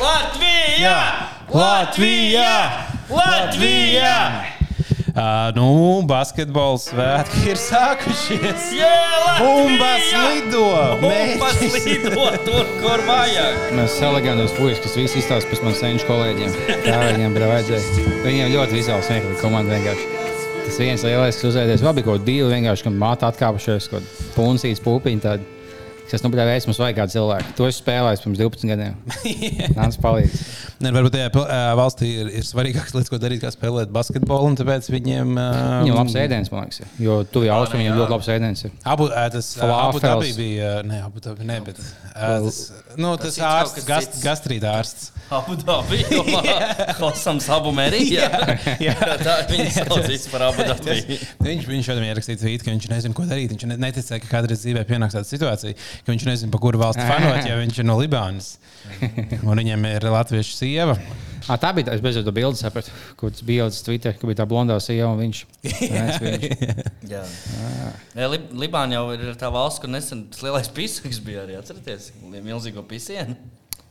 Latvija! Latvija! Latvija! Uh, nu, basketbola svētki ir sākušies. Bumbas lido! Bumbas lido tur, kur vajag. Mēs salagandos puikas, kas visi izstāsta pēc manas senču kolēģiem. Tā viņiem bija vajadzēja. Viņiem ļoti vizuāli smieklīgi komanda vienkārši. Tas viens lielais, kas vēl bija kaut dīva, vienkārši, kad māte atkāpušies, kaut kāda punsītas pupiņa. Tāda. Kas nu, pēc mums vajag kādu cilvēku? To es spēlēju pirms 12 gadiem. Nāc, palīdz. Ne, varbūt tajā ā, valstī ir, ir svarīgākas lietas, ko darīt, kā spēlēt basketbolu. Tāpēc viņiem. Uh, Viņam labs ēdiens, man liekas. ir. Jo tu jau austrumiem viņam ļoti labs ēdiens. ir. Abu, ā, tas Abu bija. Ne, Abu Dabī, ne, bet. ā, Tas, nu, tas, kaut ārsts, gast, cits. Abu Dabī. Abu Merija. jā. Tā viņa saucīs par Abu Dabī. Viņš, viņš šodien ierakstīja tvītu, ka viņš nezina, ko darīt. Viņš ne- neticēja, ka kādreiz dzīvē pienāks tāda situācija, ka viņš nezina, pa kuru valsti fanot, ja viņš ir no Libānas. Un viņam ir latviešu sieva. À, tā bija tā, es to bildi sapratu, kur tas bija ielicis Twitter, ka bija tā blondā sieva un viņš. Jā. Jā, Lib Libāna jau ir tā valsts, kur nesen tas lielais pisaks bija arī. Atcerieties, milzīgo pisienu.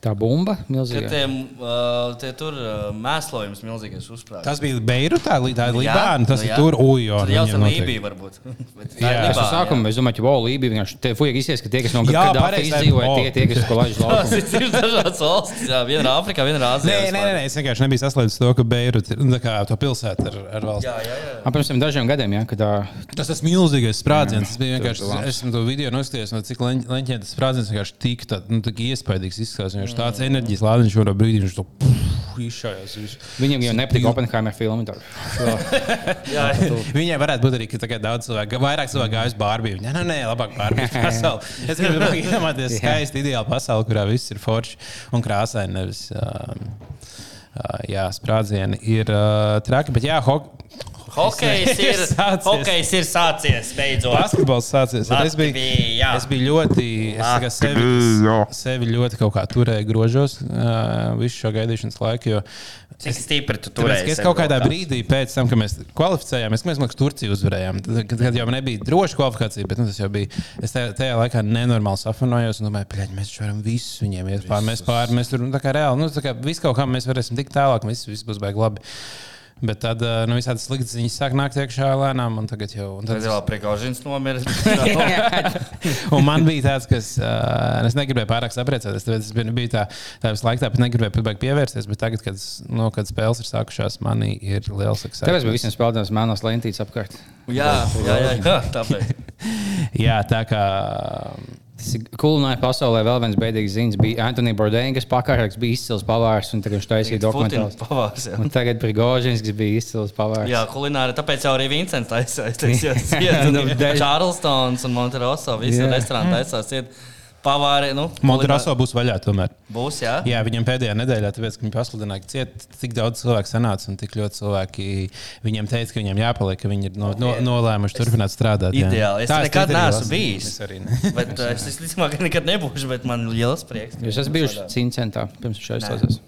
Tā bumba, milzīga. tie, uh, tie tur uh, mēslojums milzīgais uzsprāgst. Tas bija Beirutā, tā ir Libāna. Tas nu ir jā. tur, ujo. Tur jau ir Lībija, varbūt. Bet tā ir Jā. Es sākumā es domāju, ka wow, Lībija vienkārši te fujies izsies, ka tie, kas no Jā, Kadāfi pareizi, izdzīvoja, o. tie, tie, kas ko laiž Tas laukā. ir dažādas valstis. Jā, viena ir Āfrikā, viena ir Āzijā. Nē, nē, nē, nē, es vienkārši nebiju saslēdzis to, ka Beirut ir nu, tā kā to pilsētu ar, ar valsts. Jā, jā, jā. Pirms tam dažiem gadiem, ja, kad tā, Tas tas milzīgais sprādziens. Tas bija vienkārši. tas esmu to video noskatījies, no cik leņ- leņķiem tas sprādziens vienkārši tik, tā, nu, tik iespaidīgs izskatās. Viņš tāds enerģijas lādiņš šo brīdi viņš to izšājās. Viņam jau nepatika Oppenheimer filma. Viņai varētu būt arī ka daudz cilvēku, vairāk cilvēku gājuši Bārbiju. Nē, nē, nē, labāk Bārbiju pasauli. Es gribu iedomāties skaisti ideāli pasauli, kurā viss ir forši un krāsaini. Nevis, um, uh, jā, sprādzieni ir uh, traki, bet jā, ho Hokejs ir, Sācies. hokejs ir sācies beidzot. Basketbols sācies. Es biju, Latvija. es biju ļoti, es sevi, sevi ļoti kaut kā turēju grožos uh, visu šo gaidīšanas laiku. Jo Cik stipri tu turēji? es kaut kādā brīdī pēc tam, kad mēs kvalificējāmies, mēs liekas, Turciju uzvarējām. Tad, kad, kad jau nebija droša kvalifikācija, bet nu, tas jau bija. Es tajā, tajā laikā nenormāli safanojos un domāju, ka mēs varam visus viņiem iet pāri. Mēs pāri, mēs tur nu, tā kā reāli, nu, tā kā visu kaut kā mēs varēsim tikt tālāk, un viss, viss būs baigi labi. Bet tad uh, nu, visādi sliktas ziņas sāk nākt iekšā lēnām, un tagad jau. Un Tad vēl Prigaužins nomira. un man bija tāds, kas. Uh, es negribēju pārāk sapriecāties. Tāpēc es biju, biju tā, tā visu laiku, tāpēc negribēju pat pievērsties. Bet tagad, kad, nu, kad spēles ir sākušās, manī ir liels Tāpēc eksāmenis. bija visiem spēlētājiem mēnesis lentītes apkārt. jā, jā, jā, jā, tāpēc. Jā, tā kā. Tas ir kulināri pasaulē vēl viens bēdīgs ziņas. Bija Antoni Bordēns, kas pakārāks bija izcils pavārs, un tagad viņš taisīja dokumentālus. pavārs. Un tagad Prigožins, kas bija izcils pavārs. Jā, kulināri. Tāpēc jau arī Vincents aizsācis. Nu, Čārlstons un Monteroso. Visi restorāni aizsācis. Pavāri. Nu, Monteroso būs vaļā tomēr. Būs, jā. Jā, viņam pēdējā nedēļā, tāpēc, ka viņi pasludināja, ka ciet, tik daudz cilvēku sanāca un tik ļoti cilvēki viņiem teica, ka viņiem jāpaliek, ka viņi ir no, no, nolēmuši turpināt strādāt. jā. Ideāli. Es Tā nekad neesmu bijis. Es arī ne. Bet uh, es visticamāk, ka nekad nebūšu, bet man ir liels prieks. Jūs esat bijuši Cincentā, pirms viņš aizsācies.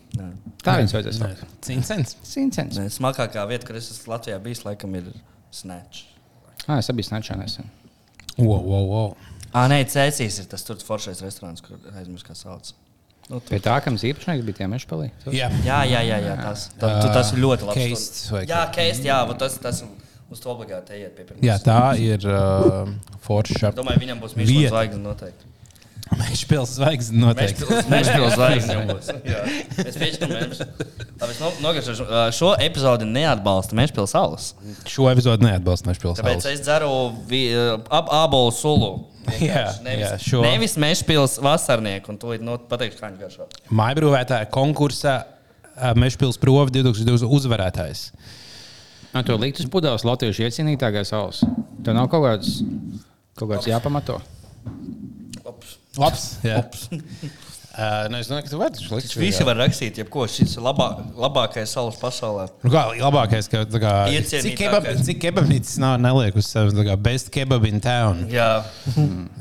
Tā viņas vajadzēs. Cincens. Cincents. Nē, Smalkākā vieta, kur es esmu Latvijā bijis, laikam ir Snatch. Ah, es biju Snatchā nesen. Wow, wow, wow. Ah, nē, Cēsīs ir tas tur foršais restorāns, kur aizmirst, kā sauc. Nu, Pie tā, kam īpašnieks bija tie mešpalī. Jā, Jā, jā, jā, jā tas, tā, tu, tas ir ļoti labi. Keist vai Jā, keist, jā, tas, tas uz to obligāti ejiet pie pirmā. Jā, tā ir uh, forša. Domāju, viņam būs. Michelin zvaigzne noteikti. Pils zvaigznes noteikti. Mešpils zvaigzne jau būs. Jā. Es pieņemu, ka nogaršošu. Šo epizodi neatbalsta Mešpils salas. Šo epizodu neatbalsta Mešpils. Tāpēc es dzeru ap abolu sulu. Jā, nevis, jā, šo- nevis Mešpils vasarnieku, un to no, pateikšu, kā viņš garšo. Maibrūvētāja konkursa uh, Mešpils prova 2020 uzvarētājs. Nu, to likt uz pudeles latviešu iecienītākais saules. Tev nav kaut kāds, kaut kāds jāpamato. Ops. Labs. Jā. Uh, nu, es domāju, ka tu vari to likt. Visi var rakstīt, jebko. Šis labā, labākais salas pasaulē. Nu, kā labākais, ka tā kā, cik, kebab, cik kebabnīcas nav neliek uz sevis, tā kā best kebab in town. Jā,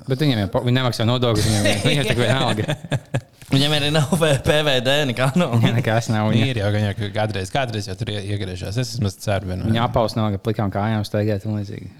Bet viņiem jau viņi nemaksā nodokļus. Viņiem, viņiem tikai vienalga. Viņam arī nav PVD, nekā nav. Jā, nekas nav. Viņa, Ir jau gan jau ka kādreiz, kādreiz jau tur ie- iegriežās. Es esmu ceru, vienu. viņa apaus ka plikām kājām staigāt un līdzīgi.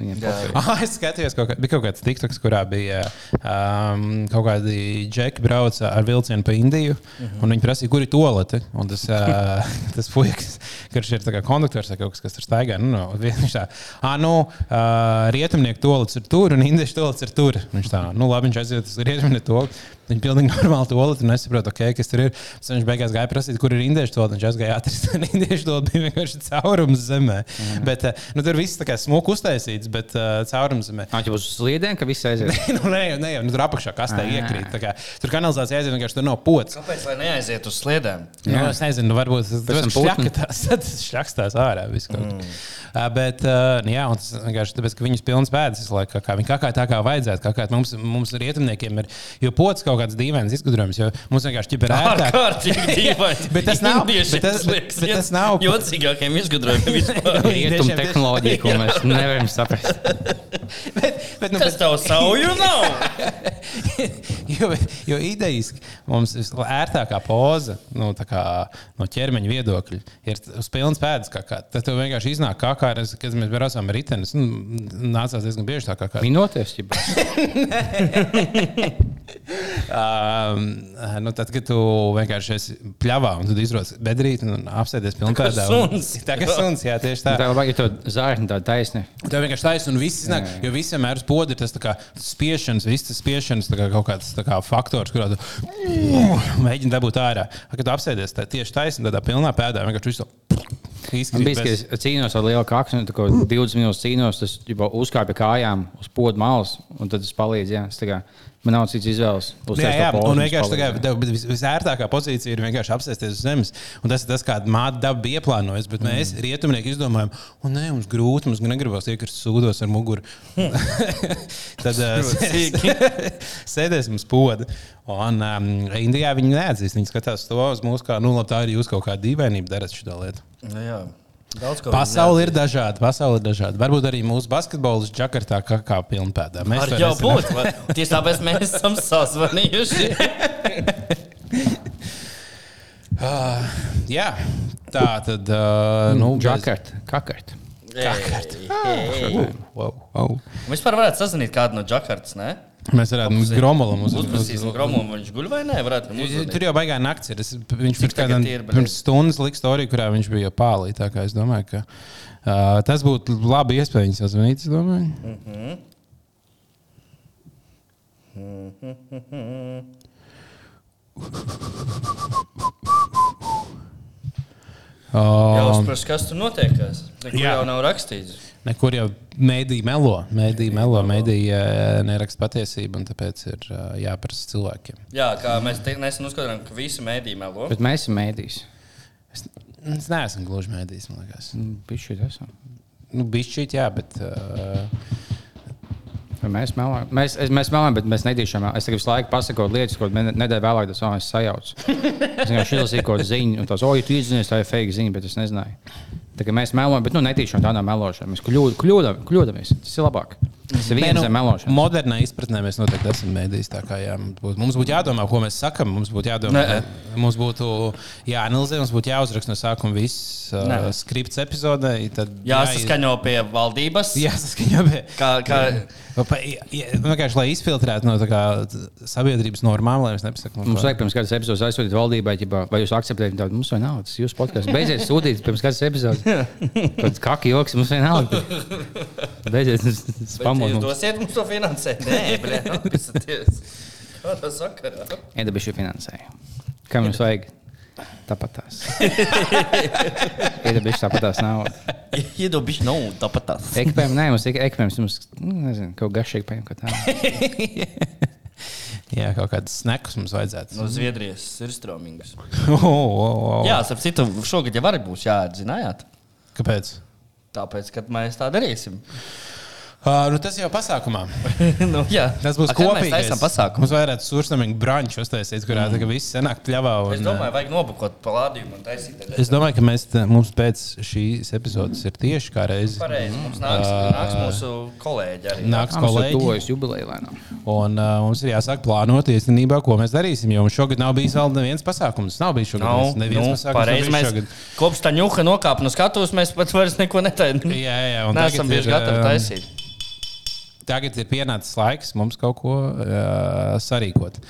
Ah, es skatījos, ka bija kaut kāds tiktoks, kurā bija um, kaut kādi džeki brauca ar vilcienu pa Indiju. Uh -huh. Viņi prasīja, kur ir tolete. Un tas, uh, tas puisis, kurš ir tā kā konduktors vai kaut kas, kas tur staigā, nu, no, viņš tā, ah, nu, uh, rietumnieku tolets ir tur un indiešu tolets ir tur. Viņš tā, nu, labi, viņš aiziet uz rietumnieku toleti. Viņa pilnīgi normāli toleti un nesaprot, okay, kas tur ir. Pēc Viņš beigās gāja prasīt, kur ir indiešu toleti. Viņš aizgāja atrast, un indiešu toleti bija vienkārši caurums zemē. Mm. Bet, uh, nu, tur viss tā kā smuku uztaisīts, bet uh, caurums zemē. Viņš būs uz sliedēm, ka viss aiziet. nu, nē, jau- nē, jau, nu, tur apakšā kastē Ā. iekrīt. kā Tur kanalizācija aiziet, vienkārši tur nav pots. Kāpēc lai neaiziet uz sliedēm? Nu, es nezinu, nu, varbūt tas ir šļakstās ārā. Mm. Uh, bet, uh, nu jā, un tas vienkārši tāpēc, ka viņas pilnas pēdas visu laiku, kā viņi kakā tā kā vajadzētu. Kā mums, mums rietumniekiem ir, jo pots kaut kāds dīvains izgudrojums, jo mums vienkārši ir ērtāk. Ārkārtīgi dīvaini. Bet tas nav- bet tas- bet- bet tas nav- Jocīgākiem izgudrojumiem vispār. Rietumu tehnoloģija, ko mēs nevaram saprast. bet, bet, nu, Tas tev sauju nav. jo, jo idejiski mums ir ērtākā poza nu, tā kā, no ķermeņa viedokļa. Ir uz pilnas pēdas, kā, kā tad tev vienkārši iznāk kā kā, kad mēs braucām ar ritenis. Nu, nācās diezgan bieži tā kā. kā. Minoties, ja Um, nu, tad, kad tu vienkārši esi pļāvā un tad izrodas bedrīt un apsēdies pilnpēdā. un- suns. Tā kā suns, jā, tieši tā. tā vajag to zārni, tā taisni. Tev vienkārši taisnība, un viss iznāk, jo visam ir spods, ir tas tā kā spiešanas, viss tas spiešanas tā kā kaut kāds tā kā faktors, kurā tu mēģini dabūt ārā. Kad tu apsēdies tā, tieši taisnība, tādā pilnā pēdā, vienkārši visu. Bija, bez- cīnos ar lielu kaklu, un kā 20 minūtes cīnos, tas jau uzkāpa kājām uz podu malas, un tad es kā, man nav cits izvēles. Jā, jā, un vienkārši tā kā, visērtākā pozīcija ir vienkārši apsēsties uz zemes. Un tas ir tas, kāda māte daba bija ieplānojusi. Bet mēs, Mm. rietumnieki, izdomājām, un nē, mums grūti, mums negribas iekrist sūdos ar muguru. Tad uh, sēdēsim uz poda. Un um, Indijā viņi neatzīst. Viņi skatās to uz mūsu kā, nu, labi, tā ir jūs kaut kāda dīvainība darat šo lietu. Nu jā. Daudz ko Pasaule ir dažāda, pasaule ir dažāda. Varbūt arī mūsu basketbolists Džakartā kā, kā pilnpēdā. Mēs Var to jau nezinām. būt. vai- Tieši tāpēc mēs esam sazvanījuši. Jā, tā tad. Uh, nu, bez- Wow. Vispār varētu sazvanīt kādu no Džakartas, ne? Mēs varētu mums gromolam uz, uz, Uzprasīsim Gromumu, viņš guļ vai nē? Viņam Tur jau baigā naktis ir. Viņš pirms, tagad ir, bet pirms stundas lika storiju, kurā viņš bija pālī. Tā kā es domāju, ka uh, tas būtu labi iespējams sazvanīt. es domāju. Jā, Um, uzprast, kas tur notiekās. Nekur Jā. jau nav rakstīts. Nekur jau mēdīja melo, mēdīja melo, mēdīja neraksta patiesību, un tāpēc ir jāprasa cilvēkiem. Jā, kā mēs nesen uzskatām, ka visi mēdī melo. Bet mēs esam mēdījis. Es, es neesmu gluži mēdījis, man liekas. Bišķi esam. Nu, bišķīt, jā, bet. Uh, Mēs melojam, mēs, es- mēs melojam, bet mēs nedīšām. Es tikai visu laiku pasakoju lietas, ko ne- nedēļu vēlāk tas oh, es sajaucu. Es vienkārši izlasīju kaut kādu ziņu, un tās, oh, ja tu izzinies, tā ir fake ziņa, bet es nezināju. Tā kā mēs melojam, bet nu, netīšām tādā melošanā. Mēs kļūd, kļūdam, kļūdamies. Tas ir labāk. Tas ir viens no melošanas. Modernā izpratnē mēs noteikti esam mēdījis. mums būtu- jādomā, ko mēs sakām. Mums būtu jādomā, Nē. mums būtu jāanalizē, mums būtu jāuzraksta no sākuma viss uh, skripts epizodē. tad Jāsaskaņo pie valdības. Jāsaskaņo. pie- Kā, kā, Vienkārši, lai izfiltrētu no kā, sabiedrības normām, lai mēs nepasakām, Mums vajag pirms kādas epizodes aizsūtīt valdībai, ģibā, vai jūs akceptējat tādu mums vai nav. Tas ir jūsu podkāsts. Beidziet sūtīt pirms kādas epizodes. Kāds kaki joks mums vienalga. Beidziet spamot Jūs mums. dosiet mums to finansēt? Nē, blē, apskaties. Kādā sakarā? Edabišu finansēju. Kam jums vajag? Tāpat tās. Edabišu tāpat tās naudu. Iedobiši nav tāpat tās. Ekipējumi, nē, mums ekipējums, mums, nu, nezinu, kaut gašīgi pēc kā tā. Jā, kaut kādas snekus mums vajadzētu. No Zviedrijas ir strāmīgas. Oh, oh, oh. Jā, ap citu, šogad jau arī būs jāatzinājāt. Kāpēc? Tāpēc, kad mēs tā darīsim. Uh, nu, tas jau pasākumā. nu, jā. Tas būs A, kad Mēs taisām pasākumu. Mums vajadzētu sursamīgi brunch uztaisīt, kurā mm. viss senāk pļāvā. Un, Es domāju, vajag nobukot palādījumu un taisīt. Es domāju, ka mēs, te- mums pēc šīs epizodes ir tieši kā reize. Pareizi. Mums nāks, nāks mūsu kolēģi arī. Nāks ir kolēģi. tuvojas jubileja lēnām. Un uh, mums ir jāsāk plānot īstenībā, ko mēs darīsim. Jo mums šogad nav bijis vēl neviens pasākums. Nav bijis šogad Nav, neviens nu, pasākums. nav pareizi. bijis Mēs šogad. kopš tā ņuka nokāpa no skatuves, mēs pat vairs neko netaisām. Jā, jā, un tagad bijuši ir, gatavi um, taisīt. Tagad ir pienācis laiks mums kaut ko uh, sarīkot.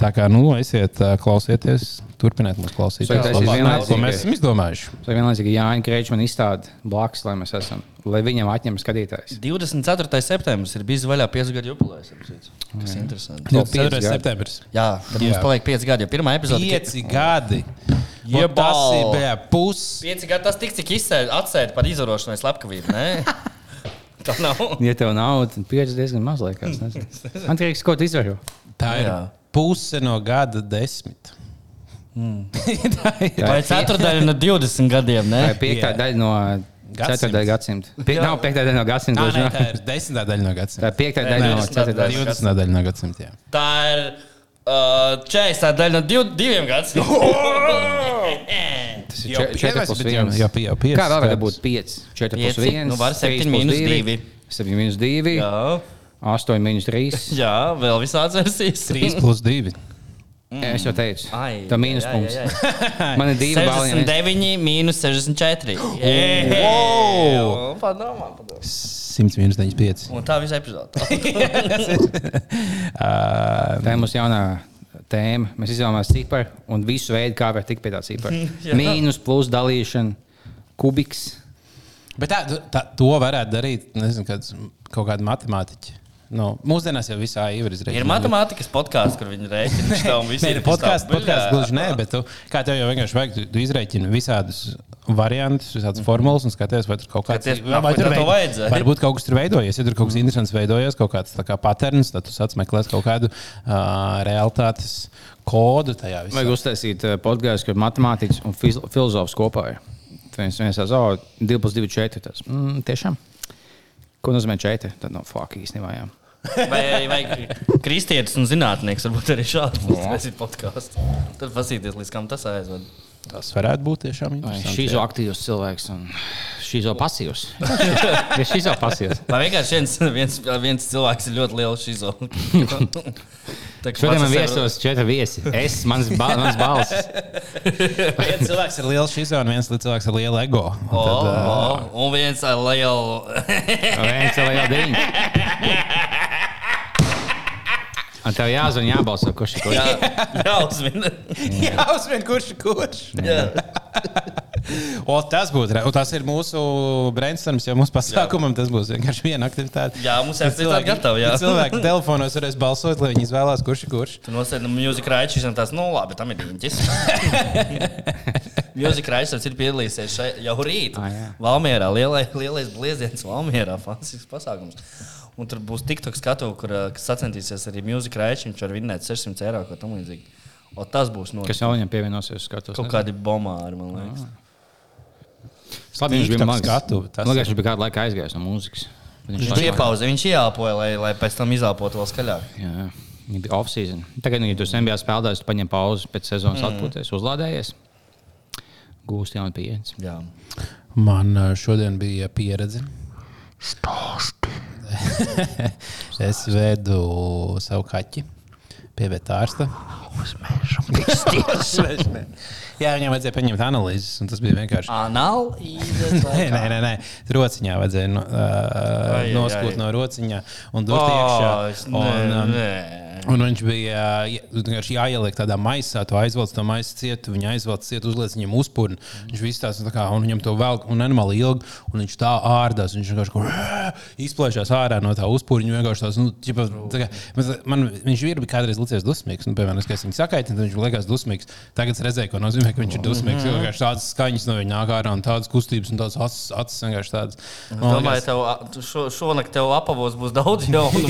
Tā kā, nu, esiet, uh, klausieties, turpiniet mūs klausīties. Taisīt Labāk, vienlaicīgi? Ko mēs esam izdomājuši? Tā vienlaicīgi Jānis Kreičmans izstāda blakus, lai mēs esam, lai viņam atņem skatītājs. 24. septembris ir bijis vaļā 5 gadu jubilejas. Tas ir interesanti. Jau pieci 4. gadi. septembris. Jā, tad mums paliek 5 gadi. Jo pirmā epizode Pieci gadi. Jebal. Un Tas ir bļā, pus. 5 gadi tas tik, cik izsēd, atsēdi par izvarošanu vai slepkavību. Tā nav. Ja tev nav, tad pieci diezgan maz liekas. Man liekas, ko tu izvēro. Tā ir Jā. puse no gada desmit. tā ir. Vai ceturdaļa no 20 gadiem? Tā Nē, ir piektā Jā. daļa no Gadsimta. ceturtā gadsimta. Pie, nav piektā daļa no gadsimta. Tā, ne, tā ir desmitā daļa no gadsimta. Tā ir piektā Nē, daļa no desmitā ceturtā. daļa. 20. daļa no gadsimta. Jā. uh, 40 daļa no div, diviem gadsimtiem. Tas ir Jau čet- četri pievērst, plus bet jau- viens. jau pie- jau pieci Kā vēl varētu būt 5? 4 plus Pieci. 1. Nu, var septiņi mīnus divi. 7 minus 2. Jā, 8 minus 3. jā, vēl visāds versijas. 3 plus 2. Es jau teicu, Ai, tā mīnus jā, punkts. jā, jā. Man ir divi balni. 69 mīnus 64. Wow! Padomā, padomā. 100 minus 95. Un tā visa epizode. Uh, Tā ir mūsu jaunā tēma. Mēs izvēlamies ciparu un visu veidu, kā var tikt pie tā cipara. Jā. Mīnus, plus, dalīšana, kubiks. bet tā, tā, to varētu darīt nezinu, kāds, kaut kādi matemātiķi. Nu, mūsdienās jau visā ir izreikināts. Ir matemātikas podkāsts, kur viņi rēķina šo visu. Nē, podkāsts podkāst, gluži nē, bet tu, kā tev jau vienkārši vajag, tu, tu izreikini visādus variantus, visādas formulas un skaties, vai tur kaut kāds Skaties, vai, tur veid- vajadzēja. Varbūt kaut kas tur veidojies, ja tur kaut kas interesants veidojies, kaut kāds tā kā patērns, tad tu sāc meklēt kaut kādu uh, realitātes kodu tajā visā. Vajag uztaisīt podkāstu, kur matemātiķis un filozofs kopā ir. Viens viens saka, oh, 2 plus 2 4. Tas mm, tiešām. Ko nozīmē 4? Tad no fuck īstenībā. Jā. Vai, vai kristietis un zinātnieks varbūt arī šādi uztaisīt podkāstu. Tad pasīties, līdz kam tas aizved. Tas varētu būt tiešām interesanti. šīs ir aktīvs cilvēks un šīs ir pasīvs. Ja šīs ir pasīvs. Vai vienkārši viens, viens, viens cilvēks ir ļoti liels šizo? Šodien man viesos četri viesi. Es, mans, ba mans balss. Viens cilvēks ir liels šis un viens cilvēks ar lielu ego. Un O, Tad, uh, o, un viens ar lielu. Viens vēl jau diņš. Un tev jāzvan, jābalso, kurš ir kurš. Jā, jā uzmina. Jā, uzmini, kurš ir kurš. Jā. O, tas un Tas ir mūsu brainstorms, jau mūsu pasākumam. Tas būs vienkārši viena aktivitāte. Jā, mums jāsaka, tā gatavi. Jā. Cilvēki telefonos varēs balsot, lai viņi izvēlās, kurš ir kurš. Tu nosēdi no mūzika raičs, un tas, nu, labi, tam ir diņķis. Mūzika raičs ir piedalīsies šai, jau rīt. Ah, jā. Valmierā, lielai, lielais blieziens Valmierā, fantastisks pasākums. Un tur būs TikTok skatu, kur kas sacensties arī mūzika raičs, viņš var vinnēt 600 eiro, ko tam līdzīgi. O, tas būs no Kas jau viņam pievienosies? Skatos, kaut kādi bomāri, man liekas. Labi, viņš bija mags. skatuve, tas Man liekas, viņš bija kādu laiku aizgājis no mūzikas. Viņš laikam- iepauza, viņš ielpoja, lai, lai pēc tam izelpotu vēl skaļāk. Jā, viņa bija off-season. Tagad, ja tu NBA spēlētājs, tu paņem pauzi pēc sezonas, mm. atpūties, uzlādējies. Gūst jaunu pieredzi. Jā. Man uh, šodien bija pieredze. es vedu savu kaķi pie vetārsta. Jā, viņam vajadzēja paņemt analīzes, un tas bija vienkārši. Analīzes. Nē, nē, nē, nē. Rociņā vajadzēja no, uh, Ai, noskūt ai. no rociņā un dot Oh, iekšā. Un, um, nē. Un viņš bija jā, vienkārši jāieliek tādā maisā, to aizvelc to maisu cietu, viņa aizvelc cietu, uzliek viņam uzpūri. Viņš viss tās tā kā, un viņam to velk, un nenormāli ilgi, un viņš tā ārdās. Viņš vienkārši kā izplēšās ārā no tā uzpūri. Viņš vienkārši tās, nu, ķipa, tā kā, man, viņš ir bijis kādreiz licies dusmīgs. Nu, piemēram, es, viņu sakaitinu, viņš liekas dusmīgs. Tagad es redzēju, ko nozīmē, ka viņš ir dusmīgs. Jo vienkārši tādas skaņas no viņa nāk ārā un tādas kustības un tādas acis, acis vienkārši tādas. Man Domāju, liekas- tev šo, šonakt tev apavos būs daudz jaunu.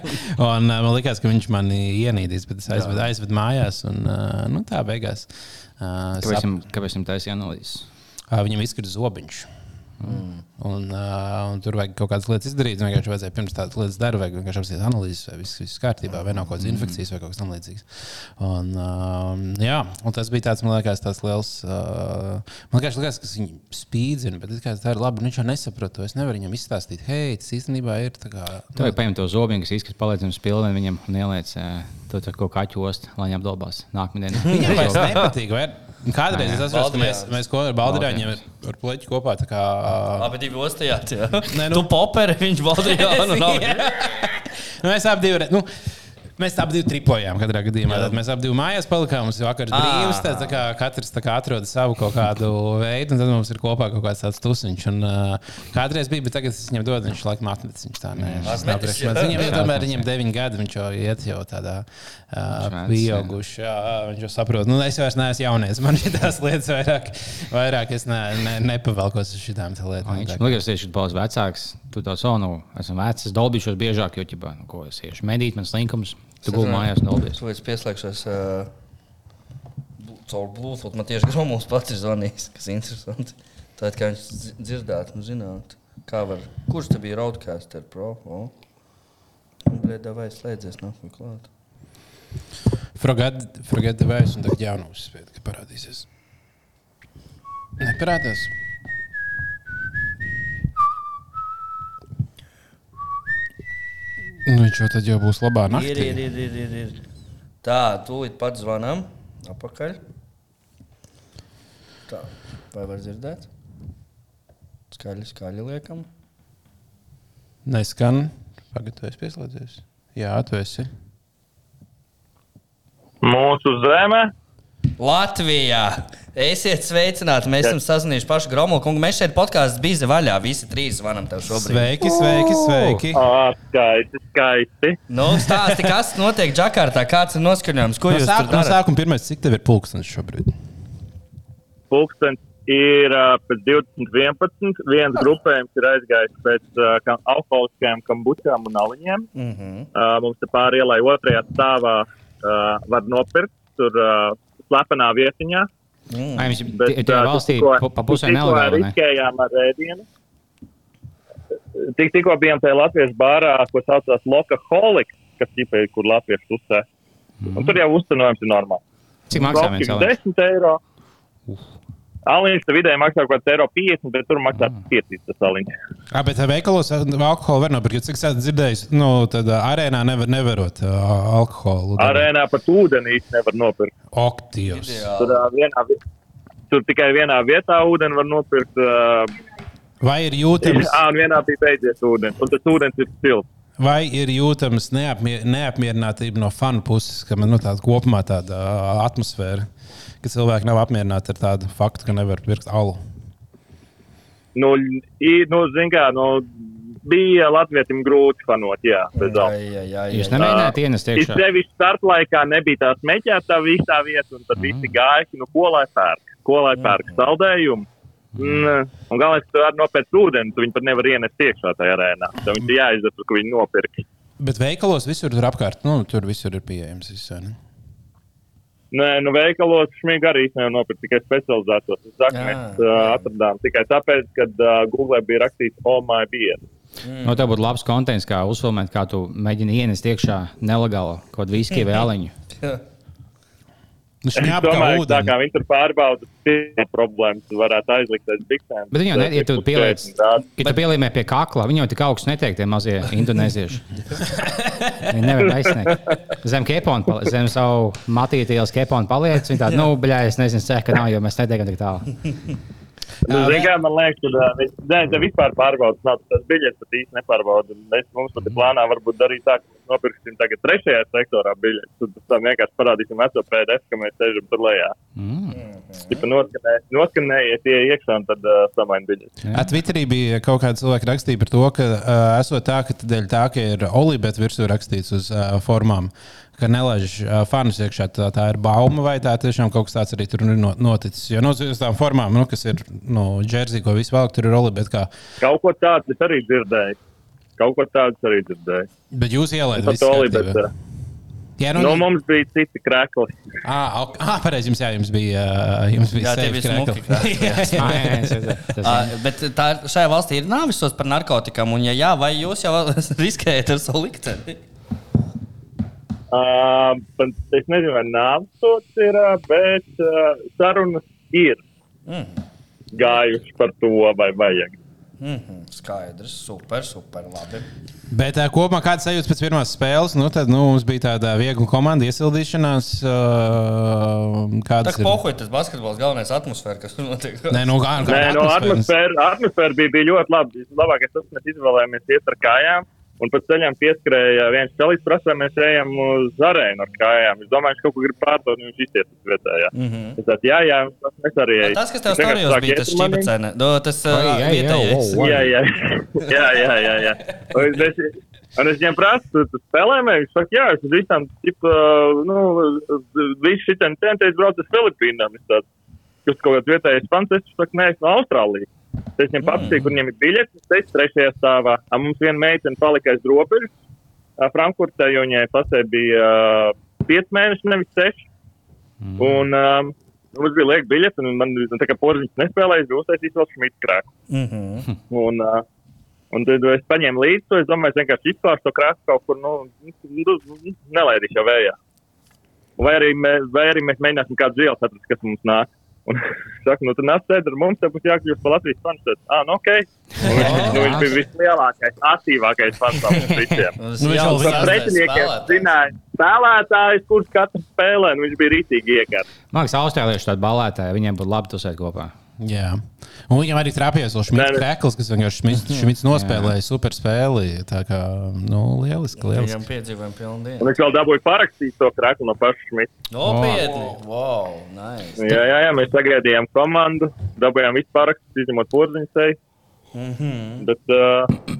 Un uh, man liekas, ka viņš man ienīdīs, bet es aizvedu, aizvedu mājās. Un, uh, nu, tā beigās. Uh, Kāpēc sap, viņam, kāpēc viņam taisīja analīzes? uh, viņam izkrita zobiņš. Un, uh, un tur vajag kaut kādas lietas izdarīt. Vienkārši vajadzēja pirms tādas lietas darīt, vajag vienkārši apskatīt analīzes, vai viss, viss kārtībā, vai nav kaut kādas infekcijas vai kaut kas tamlīdzīgs. Un, uh, jā, un tas bija tāds, man liekas, tas liels. Uh, man liekas, liekas, ka viņi spīdzina, bet kā tā ir labi. Viņš jau nesaprot. Es nevaru viņam izstāstīt, hei, tas īstenībā ir. Tu vari paņemt to zobiņu, kas izskatās paliecams pilniem viņam un ieliec uh, to kaut kā ķost, lai viņi apdalbās nākamajā Viņam dienā. nepatīk. Vai? Kādreiz es atceros, ka mēs, mēs ko ar Baldurāņiem ar pleķi kopā. tā Kā, Abi divi ostījāt. Jā, Nē, nu, tu poperi, viņš valdīja. Nu, nav. Nu, mēs abi divi. Nu, Mēs abi tripojām katrā gadījumā. Tad mēs abi mājās palikām. Mums ir vakars brīvs. Tā, tā kā katrs tā kā atrod savu kaut kādu veidu, un tad mums ir kopā kaut kāds tāds tusiņš. Un, uh, kādreiz bija, bet tagad es viņam dodu, viņš laikam atmetis. Viņš tā priekš manis. Viņam jau tomēr viņam deviņi gadi, viņš jau iet jau tādā uh. Jā, viņš jau saprot. Nu, es vairs neesmu jaunieks. Man ir tās lietas vairāk, vairāk es ne, ne, nepavelkos uz šitām te lietām. Viņš Tā man liekas, ka tas ir vecāks. Tu to savu, nu, esmu vecs, es dolbīšos biežāk, jo, ķipā, nu, ko es iešu medīt, man slinkums. Tu gulēji mājās un dolbies. Tu līdz pieslēgšos uh, caur Bluetooth. Man tieši Gromovs pats ir zvanījis, kas ir interesanti. Tad, kā viņš dzi- dzirdētu, nu, zinātu, kā var. Kurš te bija Roadcaster Pro? O? Nu, Blēdā vai slēdzies, nākamā klāt. Forget, forget the voice, un tagad uzspēlēt, ka parādīsies. Neparādās. Nu, viņš jau tad jau būs labā naktī. ir, ir, ir, ir, ir. Tā, tūlīt pat zvanām. Apakaļ. Tā, vai var dzirdēt? Skaļi, skaļi liekam. Neskan. Esi pieslēdzies. Jā, tu esi. Mūsu zeme. Latvijā! Esiet sveicināti! Mēs esam sazinājušies pašu Gromu kungu. Mēs šeit podkāstā bija vaļā. Visi trīs zvanām tev šobrīd. Sveiki, sveiki, sveiki. Ā, skaisti, skaisti. Nu, stāsti, kas notiek Džakartā? Kāds ir noskaņojums? Ko No, jūs sāk, tur no sākuma pirmais, cik tev ir pulkstenis šobrīd? Pūkstens ir uh, pēc 2011. Viens grupējums ir aizgājis pēc uh, kam- alkoholiskajām kambučām un aliņiem. Mm -hmm. Uh, mums te pāri ielai otrajā stāvā uh, var nopirkt tur uh, slepenā vietiņā. mm. Ai, viņš Bet, ir tajā ā, valstī tikko- pa- pusē nelegāli. ne? riskējām ar ēdienu. Tik, tikko bijām tajā latviešu bārā, ko saucās Lokaholiks, kas ir, kur latvieši uzsē. Mhm. Un tur jau uzcenojums ir normāls. Cik maksā viens Profils cilvēks? 10 eiro. Aliņš te vidēji maksā kaut kāds eiro 50, bet tur maksā Ah. 5 tas aliņš. Jā, bet veikalos alkoholu var nopirkt. Cik es esmu dzirdējis, nu, tad arēnā nevar nevarot uh, alkoholu. Arēnā pat ūdeni īsti nevar nopirkt. Oktijos. Tur, vienā, vi- tur tikai vienā vietā ūdeni var nopirkt. Uh, Vai ir jūtams? ā, un vienā bija beidzies ūdens. Un tas ūdens ir silts. Vai ir jūtams neapmier, neapmierinātība no fanu puses, ka man nu, tāda kopumā tāda atmosfēra, ka cilvēki nav apmierināti ar tādu faktu, ka nevar pirkt alu? Nu, i, nu, kā, nu, bija latvietim grūti fanot, jā, bez Jā, alus. jā, jā, Jūs jā. nemēģinājāt ienest Ir iekšā. sevišķi starplaikā nebija tā smēķētā visā vietā, un tad Mhm. visi gāja, nu, ko lai pērk, ko lai pērk saldējumu. Mm, un galvenais, ka tu vari nopirkt ūdeni, tu viņu pat nevar ienest iekšā tajā arēnā. Tad viņš ir jāizdara, ka viņi nopirka. Bet veikalos visur tur apkārt, nu, tur visur ir pieejams. Viss, vai ne? Nē, nu veikalos šmīgi arī nevar nopirkt tikai specializētos. Es saku, Jā. mēs uh, atradām tikai tāpēc, ka uh, Google bija rakstīts Oh my beer. No tev būtu labs konteksts, kā uzfilmēt, kā tu mēģini ienest iekšā nelegāli kaut kādu viskiju vai aliņu. Nu, domāju, ka tā kā viņi tur pārbauda tie problēmas, varētu aizlikt aiz biksēm. Bet viņi jau, ne, ja tu pieliec, ja tu pielīmē pie kakla, viņi jau tik augsts netiek tie mazie indonēzieši. Viņi nevar aizsniegt. Zem kepona, zem savu matītielas kepona paliec. Viņi tādi, nu, bļā, es nezinu, cek, ka nav, jo mēs netiekam tik tālu. Nu, kā, man liekas, ka nē, te vispār pārbaudas nav. Tas biļets pat īsti nepārbauda. Mēs mums pat ir plānā varbūt darīt tā, ka nopirksim tagad trešajā sektorā biļetes. Tad tam vienkārši parādīsim veco PDF, ka mēs sēžam tur lejā. Mm. Tipa noskanē, noskanējiet, tie iekšā un tad uh, samaini biļetes. At Twitterī bija kaut kāda cilvēka rakstīja par to, ka uh, esot tā, ka dēļ tā, ka ir olībēta virsū rakstīts uz uh, formām, ka nelaiž fanus iekšā, tā, tā ir bauma vai tā tiešām kaut kas tāds arī tur ir no- noticis. Jo no uz tām formām, nu, kas ir no džersija, ko visu vēl tur ir olībēta. Kā... Kaut ko tādu es arī dzirdēju. Kaut ko tādu arī dzirdēju. Bet jūs ielaidat kārtībā. bet, uh, Jā, Nu, mums bija citi krēkli. Ah, ok. ah pareizi, jums, jā, jums bija. Jums bija Jā, tie bija smuki jā. Jā, jā, Uh, bet tā, ir- šajā valstī ir nāvisos par narkotikām, un, ja jā, vai jūs jau riskējat ar savu likteni? Uh, bet es nezinu, vai nāvsots ir, bet uh, sarunas ir Mm. gājušas par to, vai vajag. Mm -hmm, skaidrs, super, super labi. Bet uh, kopumā kāds sajūta pēc pirmās spēles? Nu, tad nu, mums bija tāda viegla komanda iesildīšanās. Uh, Tā kā pohuļ, tas basketbols galvenais atmosfēra, kas tur notiek. Nē, nu, kā, kā Nē, no atmosfēra, atmosfēra bija, bija ļoti laba. Labākais tas, ka mēs izvēlējāmies iet ar kājām. Un pēc ceļiem pieskrēja viens čalis, prasīja, mēs ejam uz arēnu ar kājām. Es domāju, ka kaut ko grib pārdot, un viņš izties uz vietējā. Mm -hmm. Es teicu, jā, jā, tas arī ir. Tas, kas tev stāstījos, bija tas šķibacēne. No, tas ai, vietējais. Jā, jā, jā, jā, jā, jā. Un es, un es viņam prasu, tu, tu spēlēji, viņš saka, jā, es uz visām, tipa, nu, visu šitiem centēs braukt uz Filipīnām. Es tāds, kas kaut kāds vietējais fans, es saku, nē, es no Austrālijas. Es viņam paprasīju, kur viņam ir biļetes, es teicu, trešajā stāvā. A, mums viena meitene palika aiz robežas Frankfurtē, jo viņai pasē bija uh, 5 mēneši, nevis 6. Mm. Un um, mums bija lieka biļete, un man tā kā porziņš nespēlēja, es biju uztaisījis vēl šmita krāku. Mm -hmm. Un, uh, un tad es paņēmu līdzi to, es domāju, vienkārši izklāstu to krāsu kaut kur, nu, nu nelaidīšu jau vējā. Vai arī, mē, vai arī mēs mēģināsim kādu zils atrast, kas mums nāk. Un es saku, nu, tad nāc sēd ar mums, tev būs jākļūst par Latvijas fanu. Tad, ah, nu, ok. Un viņš, nu, viņš bija vislielākais, aktīvākais fans no mums visiem. Nu, viņš vēl Par pretiniekiem zināja spēlētājs, kurš katru spēlē, nu, viņš bija rītīgi iekārts. Man liekas, austrālieši tādi balētāji, viņiem būtu labi tusēt kopā. Jā. Un viņam arī trāpījās vēl nē. Krekls, kas vienkārši Šmits, nospēlēja super spēli. Tā kā, nu, lieliski, lieliski. Viņam piedzīvojam pilnu dienu. Un viņš vēl dabūja parakstīt to krāku no paša Šmita. Nopietni! Wow, nice! Jā, jā, jā, mēs sagaidījām komandu, dabūjām visu parakstus, izņemot porziņu. Mm -hmm. Bet, uh,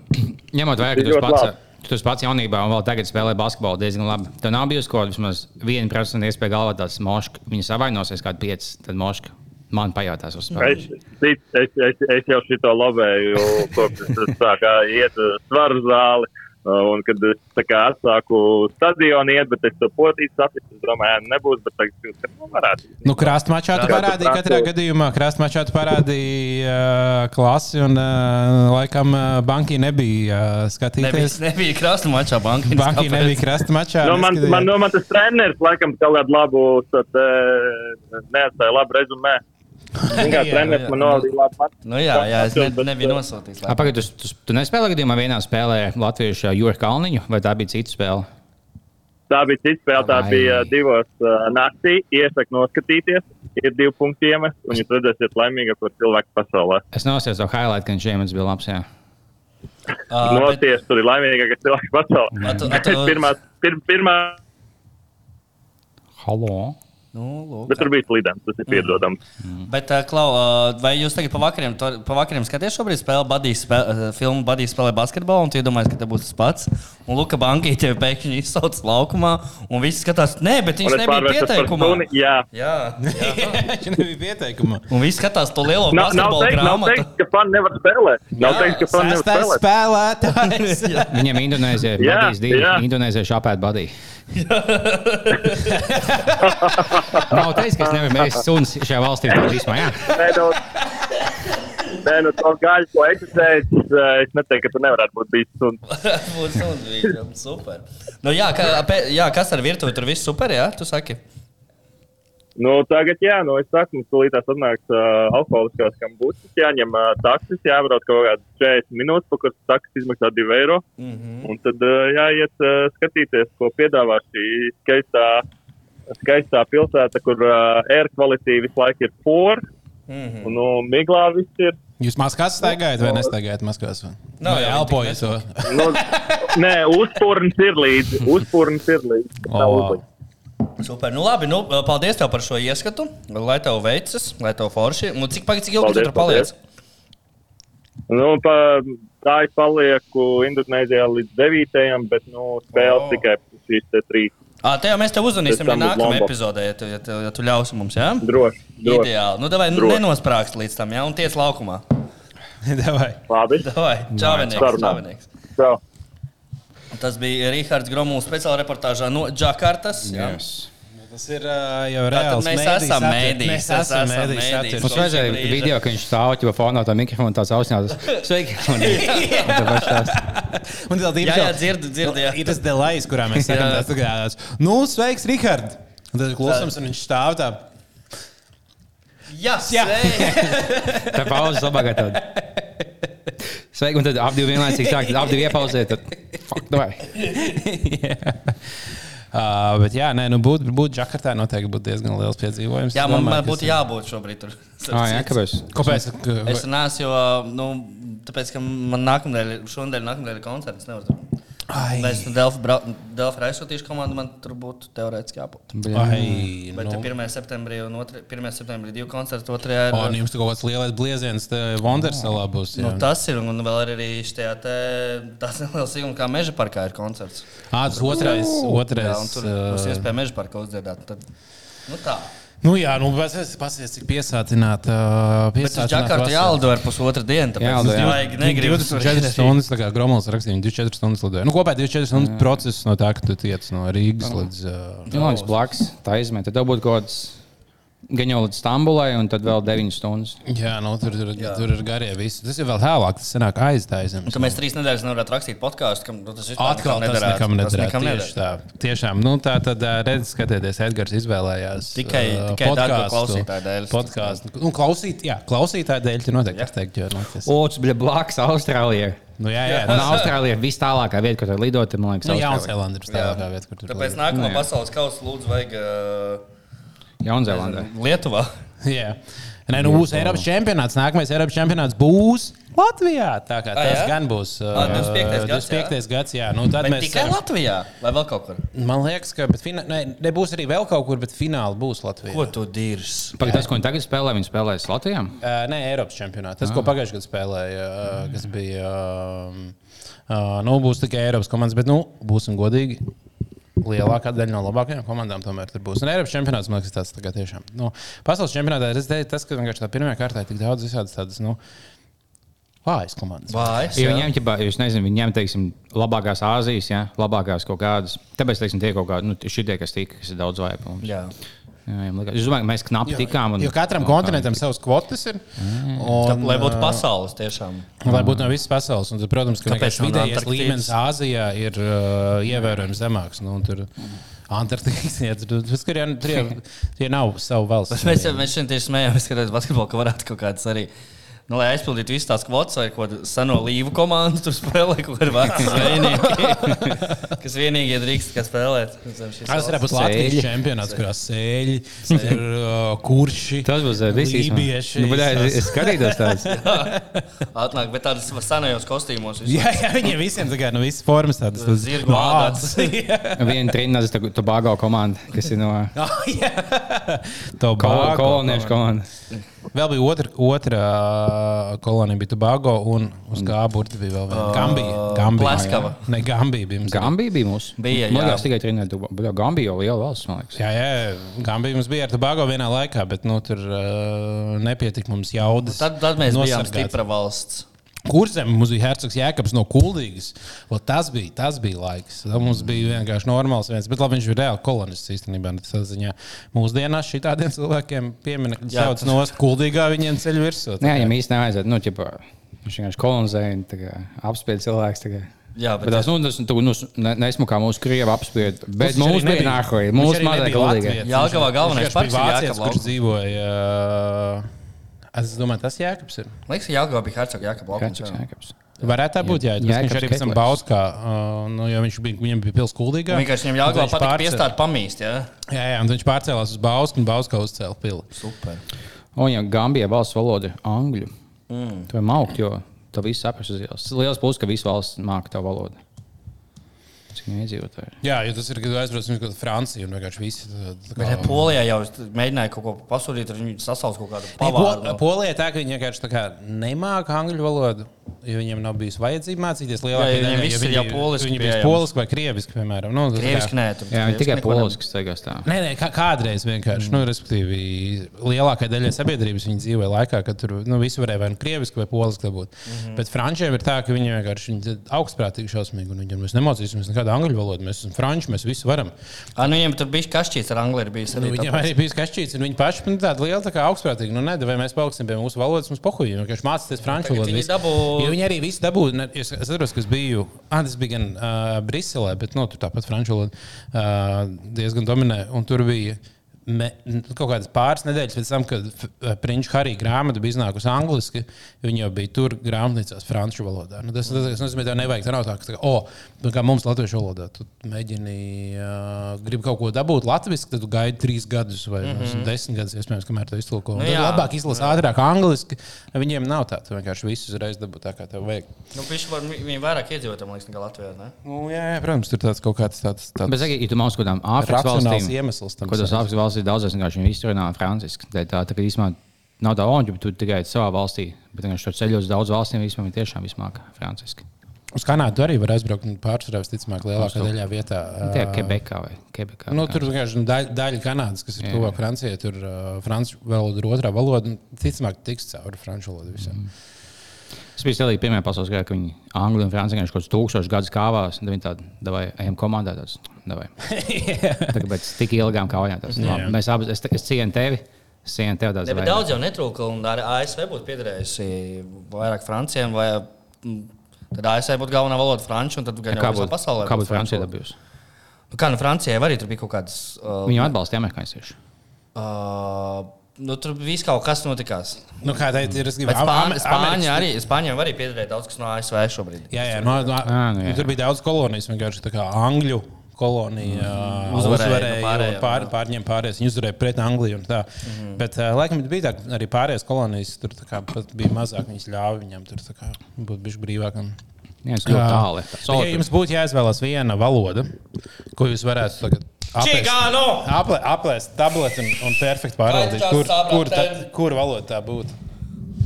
Ņemot vērā, ka tu ļoti pats, labi. tu esi pats jaunībā un vēl tagad spēlē basketbolu diezgan labi. Tev nav bijusi kaut kāda vismaz viena procenta iespēja galvā tās moškas. Viņa savainosies kādu pieci, tad moška man pajautās uz es, spēli. es, es, es, es jau šito lobēju, kopš es sāku iet uz svaru zāli. Uh, Un, kad es kā atsāku stadionu iet, bet es to potīju es domāju, nebūs, bet tagad jūs nu, varētu. Nu, Krastmačā tu parādīji katrā gadījumā. Krastmačā tu parādīji uh, klasi, un uh, laikam uh, banki nebija uh, Nebija, skatīties. nebija krasta mačā banka. Banki nebija krastmačā. Nu, man, man, nu, man tas treneris laikam kaut kādu labu, tad, uh, neatstāja labu rezumē. Vienkārši jā. man novadīja pat. Nu jā, jā, es ne, Bet, nebiju uh, nosūtījis. Ah, Pagaid, tu, tu, tu nespēlēji gadījumā vienā spēlē Latviešu Jūras Kalniņu, vai tā bija cita spēle? Tā bija cita spēle, tā Ai. bija divos uh, naktī. Iesaku noskatīties, ir divi punkti iemest, un jūs redzēsiet laimīgāko cilvēku pasaulē. Es nosiesu to highlight, ka iemets bija labs. Jā. Uh, bet, Noties, tur ir laimīgākais cilvēks pasaulē. A tu- a tu- pirmā, pir, pirmā, Halo! Nu, lūk, bet tur bija slidens, tas ir piedodams. Bet, uh, Klau, uh, vai jūs tagad pa vakariem, to- pa vakariem skaties šobrīd spēli, badīs, spēl, uh, filmu Badīs spēlē basketbolu, un tu iedomājies, ka tas būs tas pats? Un Luka Banki tevi pēkšņi izsauc laukumā, un visi skatās, nē, bet viņš nebija pieteikumā. suni. Jā. Jā, jā. Viņš nebija pieteikuma. Un viss skatās to lielo Nav, nav, basketbolu teikt, nav grāmatu. teikt, ka fani nevar spēlēt. Nav Jā, teikt, ka fani nevar spēlēt. spēlētājs. Viņam jā. Indonēzijā šāpēt badī. Nav teiks, ka es nevaru mēst suns šajā valstī. Tā. Nē, nu, to gaļu, ko es teicu, es neteiktu, ka tu nevarētu būt bijis suns. Būs suns viņam, super. Nu, jā, pē- jā, kas ar virtuvi tur viss super, jā, tu saki? Nu, tagad, jā, nu, es saku, mums tūlītās atnāks uh, alkoholiskās kambučas, jāņem uh, taksis, jābrauc kaut kādas 40 minūtes, pa kuras taksis izmaksā 2 eiro. Mm -hmm. Un tad uh, jāiet uh, skatīties, ko piedāvā šī skaistā, skaistā pilsēta, kur uh, air quality visu laiku ir por, Mm -hmm. un nu, miglā viss ir. Jūs maskās staigājat vai nestaigājat maskās? Nav Vai jau, elpojat? Nu, nē, uzpūrnis ir līdzi. Uzpūrnis ir līdzi. O, Nav wow. uzlikt. Super. Nu, labi, nu, paldies tev par šo ieskatu. Lai tev veicas, lai tev forši. Un cik, pagaid, cik ilgi tu Paldies, tur paliec? Nu, pa, tā es palieku Indonēzijā līdz 9. bet nu, spēles O. tikai šīs trīs. Ah, te jau mēs tev uzvanīsim Pēc arī tam uz nākamajā epizodē, ja tu, ja, tu, ja tu ļausi mums. Ja? Droši. droši. Ideāli. Nu, davai, Droši. nenosprāgst līdz tam, ja? Un tiec laukumā. Davai. Labi. Davai, čāvenieks, Sarunā. čāvenieks. Čau. Tas bija Rīgards Gromovs speciāla reportāžā no Džakartas. Yes. Tas ir uh, jau Tātad reāls mēs esam mēdījis, Mēs esam mēdījis. Mums vajadzēja video, ka viņš stāv jau fonā tā mikrofona tās ausņās. Sveiki! Un, un tās. Vēl Jā, jā, dzird, dzird, jā. Ir tas delais, kurā mēs sakām, Jā. tas tagad. Nu, sveiks, Rihard! Un tad ir klusums, un viņš stāv tā. Jā, Jā. jā. Tā pauze labākā tāda. Sveiki, un tad ap divi vienlaicīgi sāk, tad ap divi iepauzēt. Tad, fuck, davai. Uh, bet jā, nē, nu būt, būt Džakartā noteikti būtu diezgan liels piedzīvojums. jā man, domāju, man būtu jābūt šobrīd tur. Ah, jā, kāpēc? Kāpēc? Es neesmu, jo, nu, tāpēc, ka man nākamnedēļ, šonadēļ, nākamnedēļ koncerts. Nevar tur. Mēs nu Delfi ir aizsūtījuši komandu, man tur būtu teorētiski jābūt. ai, Bet nu. nu. 1. septembrī un 2. 1. septembrī divi koncerti, 2. ir. Un jums tur kaut kāds lielais blieziens Wondersalā būs. Nu, jā. tas ir, un vēl ir arī šajā te, tāds neliels sīkums, kā meža parkā ir koncerts. Ā, tas otrais, Jā, un otrais. tur būs iespēja meža parkā uzdziedāt. Tad, nu tā. Nu jā, nu, pasies, cik piesātināta. Uh, Bet uz Džakartu jālido ar pusotru dienu, tāpēc Jālido, jā. vajag negribas 24 stundas, tā kā Gromovs rakstīja, viņi 24 stundas lidoja. Nu, kopā 24 stundas process no tā, ka tu tiec no Rīgas līdz. Uh, Man liekas, blakus tā izmet. Tad tev būtu kaut kāds gan jau līdz Stambulai, un tad vēl 9 stundas. jā, nu, tur, tur, tur ir garie visi. Tas ir vēl tālāk, tas senāk aiztaisams. Un tad mēs trīs nedēļas nevarētu rakstīt podkāstu, kam nu, tas vispār Atkal tas nederētu. nekam Tas nederētu. nekam Tieši nederētu. tā. Tiešām, nu, tā tad redz, skatieties, Edgars izvēlējās. Tikai- uh, tikai podcastu. klausītāju dēļ. Podcastu. Nu, klausīt, jā, klausītāju dēļ, tu noteikti var teikt, jo, nu, tas. Otrs bija blakus Austrālijai. Nu, jā, jā, Un tas Austrālija ir vis tālākā vieta, kur tur lidot. Man liekas, nu, Austrālija. Ir tālākā vieta, kur tur Tāpēc lido. nākamā Nu, jā. pasaules kausa lūdzu vajag uh, Jaunzēlandē. Lietuvā. Jā. Nē, nu būs Eiropas čempionāts. Nākamais Eiropas čempionāts būs Latvijā. Tā kā Ah, tas jā? gan būs. Ah, 25. gads, 25. gads, jā. Nu, tad Bet mēs tikai Latvijā vai vēl kaut kur? Man liekas, ka bet fina... ne, nebūs arī vēl kaut kur, bet fināli būs Latvijā. Ko tu dirzi? Tas, ko viņi tagad spēlē, viņi spēlēs Latvijā. Uh, nē, Eiropas čempionātā. Tas, ko pagājušajā gadā spēlēja, uh, kas bija. Uh, uh, nu, būs tikai Eiropas komandas, bet, nu, būsim godīgi. Lielākā daļa no labākajām komandām tomēr tur būs. Un Eiropas čempionāts, man liekas, tas tā tiešām. Nu, pasaules čempionātā es teicu, tas, ka vienkārši tā pirmā kārtā ir tik daudz visādas tādas, nu, vājas komandas. Vājs. Jo jā. viņiem, ķipā, es nezinu, viņiem, teiksim, labākās Āzijas, ja, labākās kaut kādas. Tāpēc, teiksim, tie kaut kādi, nu, šitie, kas tika, kas ir daudz vājāk. Jā. Es domāju, ka mēs knapi tikām. Un, Jo katram kontinentam savs kvotas ir. Un, lai būtu uh, pasaules tiešām. Lai būtu no visas pasaules. Un, tad, protams, ka Kāpēc no vidējais Antarktīdas? līmenis Āzijā ir uh, ievērojami zemāks. Nu, tur Antarktīdas tur, jau- tie nav savu valsts. Mēs, jau- mēs šodien tieši smējāmies, ka basketbolā ka varētu kaut kādas arī. Nu, lai aizpildītu visas tās kvotas, vai kaut kādu seno līvu komandu, tur spēlē kaut kāda veci zvejnieki, kas vienīgie drīkst tikai spēlēt. zem šīs Tas varētu būt. Latvijas čempionāts, kurā sēļi, ir uh, kurši. Tas būs uh, visi Lībieši. Nu, es, es skatītos tādas. valsts. Atnāk, bet tādas senajos kostīmos. visu. Jā, jā, viņiem visiem tā kā no visas formas tādas Zirgu vārds. Viena trījus, Tobago komanda, kas ir no Ah, jā. To kol bāgo. koloniešu komandas. Vēl bija otra, otra uh, kolonija, bija Tobago, un uz kā burti bija vēl viena. Gambija. Gambija. Pleskava. Ne, Gambija bija. mums. Gambija bija mūsu. Bija, jā. liekas, tikai trījus. Bet Gambija jau liela valsts, man liekas. Jā, jā, Gambija mums bija ar Tobago vienā laikā, bet nu, tur uh, nepietika mums jaudas. Tad, tad mēs bijām stipra valsts. Kurzem mums bija Hercogs Jēkabs no Kuldīgas. Ot, Tas bija, tas bija laiks. Tad mums bija vienkārši normāls viens, bet labi, viņš bija reāli kolonists īstenībā. ziņā. Mūsdienās šī tādiem cilvēkiem pieminekļi Jā, sauc tas- nost, Kuldīgā viņiem ceļ virsū. Nē, viņam īsti nevajadzētu. Nu, ķipa, viņš vienkārši kolonizēja un tā kā apspied cilvēks. tā kā. Jā, Bet bet tas, nu, tas tu, nu, ne- nesmukā mūsu krievi apspied. Bet mums bija nākamais. Mūsu mazā. Jālgavā Viņš- galvenais parks ir Jākaba kurš dzīvoja. Uh, es domāju, tas Jēkabs ir. Liekas, ka Jāgauba bija Hercogs Kāds Laukums. ir Jēkabs? Varētu tā būt, jā. Jā, viņš Jēkabs arī pēc tam. Bauskā, uh, nu, jo viņš bija, viņam bija pils Kuldīgā. Vienkārši viņam viņš patīk pārcēl- piestāt pamīst. Jā, Jā, jā, un viņš pārcēlās uz Bausku un Bauskā uzcēla pili. super. Un, ja Gambijā valsts valoda ir angļu, mm. tad mākt, jo tu viss saprast uz ielas. Liels plus, ka visi valsts māca tavu valodu. Cik iedzīvotāji? Jā, jo tas ir, kad aizbrauc uz Franciju un vienkārši visi. tā- tā Bet kā- ja Polijā jau mēģināja kaut ko pasūtīt, tad viņi sasauc kaut kādu Nē, Po- pavāru. Polijā tā, ka viņi vienkārši kā nemāca angļu valodu. jo viņiem nav bijusi vajadzība mācīties lielākajai daļai, viņi- jau poliski Viņi bija poliski vai krieviski, piemēram. Nu, kā- Krieviski nē, tur Jā, tikai poliski steigās tā. Nē, nē, kā, kādreiz vienkārši, mm. nu, respektīvi, lielākajai daļai sabiedrības viņi dzīvoja laikā, kad tur nu, visi varēja vai nu krieviski vai poliski dabūt. Mm -hmm. Bet frančiem ir tā, ka viņi vienkārši viņi ir augstprātīgi šausmīgi, un viņiem mēs nemācīsimies nekādu angļu valodu. Mēs esam franči, mēs visi varam. Ah, nu, viņiem tur bija kašķīts ar angļu. Bijis, Nu, viņiem arī bija kašķīts, un viņi paši nu, tādi lieli tā kā augstprātīgi. Nu, ne, vai mēs palieksim pie mūsu valodas, mums pohuļi. Viņi vienkārši mācīties franču Tagad valodu. viņi visu. dabū- Jo Viņi arī visi dabūja. Es, atceros, ka es biju. Ah, tas bija gan uh, Briselē, bet nu, tur tāpat franču valoda uh, diezgan dominē. Un tur bija. Me, kaut kādas pāris nedēļas pēc tam, kad Prinča Harija grāmata bija iznākusi angliski, viņi jau bija tur grāmatnīcās franču valodā. Nu, tas, tas, tas nozīmē, ka tev nevajag tā nav tā, ka, tā kā, oh, nu, kā mums latviešu valodā, tu mēģini, uh, gribi kaut ko dabūt latviešu, tad tu gaidi trīs gadus vai mm -hmm. desmit gadus, iespējams, kamēr to iztulko. Nu, Nu, jā. labāk izlasa ātrāk angliski. Viņiem nav tā, tu vienkārši visu uzreiz dabū tā, kā tev vajag. Nu, var, viņi vairāk iedzīvot, man liekas, nekā Latvijā. Ne? Nu, jā, jā, protams, tur tāds kaut kāds tāds. tāds Bet, ja tu mācies kaut kādām Āfrikas racionāls valstīm, iemesls tam. ko tas Āfrikas valstīs daudzās vienkārši viņi runā franciski. Tā, tā, tā īstenībā nav tā oņģa, bet tu tikai savā valstī. Bet vienkārši tur ceļos daudz valstīm, vispār viņi tiešām vismāk franciski. Uz Kanādu arī var aizbraukt un pārsvarā, visticamāk, lielākā daļā vietā. Nu, Tie ir ā, Quebekā vai Quebekā. Nu, tur vienkārši nu, daļa, daļa Kanādas, kas ir tuvāk Francijai, tur uh, franču valoda ir otrā valoda. Ticamāk, tiks cauri franču valodu visam. Mm. Es biju stilīgi pirmajā pasaules karā, ka viņi angļu un franču kaut kādus tūkstošus gadus kāvās. un Viņi tādi, vai ejam komandā, tāds, davai. Tā pēc tik ilgām tas, nu, labi, Mēs abi, es, es cienu tevi. Tevi tāds, Ne, daudz jau netrūka, un arī ASV būtu piederējusi vairāk frančiem, vai tad ASV būtu galvenā valoda franču, un tad gan jau Kā visā būtu pasaulē. kā būtu būtu Francija franču valoda. dabūjusi? Nu, kā nu Francijai arī tur bija kaut kādas. Uh, Viņu atbalsta amerikāņieši. uh, nu, tur viss kaut kas notikās. Nu, kā teikt, ir Bet Spāņi, Spāņi arī, Spāņiem arī piederēja daudz kas no ASV šobrīd. Jā, jā, no, no, Ā, nu jā. tur bija daudz kolonijas, vienkārši tā kā Angļu kolonija mm. Uzvarēja uzvarēja, no pārējiem, pārējiem, pār, pārņēma pārējais. Viņi uzvarēja pret Angliju. un tā. Mm. Bet, uh, laikam, bija tā, arī pārējās kolonijas tur tā kā pat bija mazāk. Viņas ļāva viņam tur tā kā būt bišķi brīvākam. Jā, tas ļoti tālu. Ja jums būtu jāizvēlas viena valoda, ko jūs varētu tagad Čigāno! aplē, aplēst tableti un, un perfekti pārvaldīt, kur, kur, tā, tad? kur valoda tā būtu?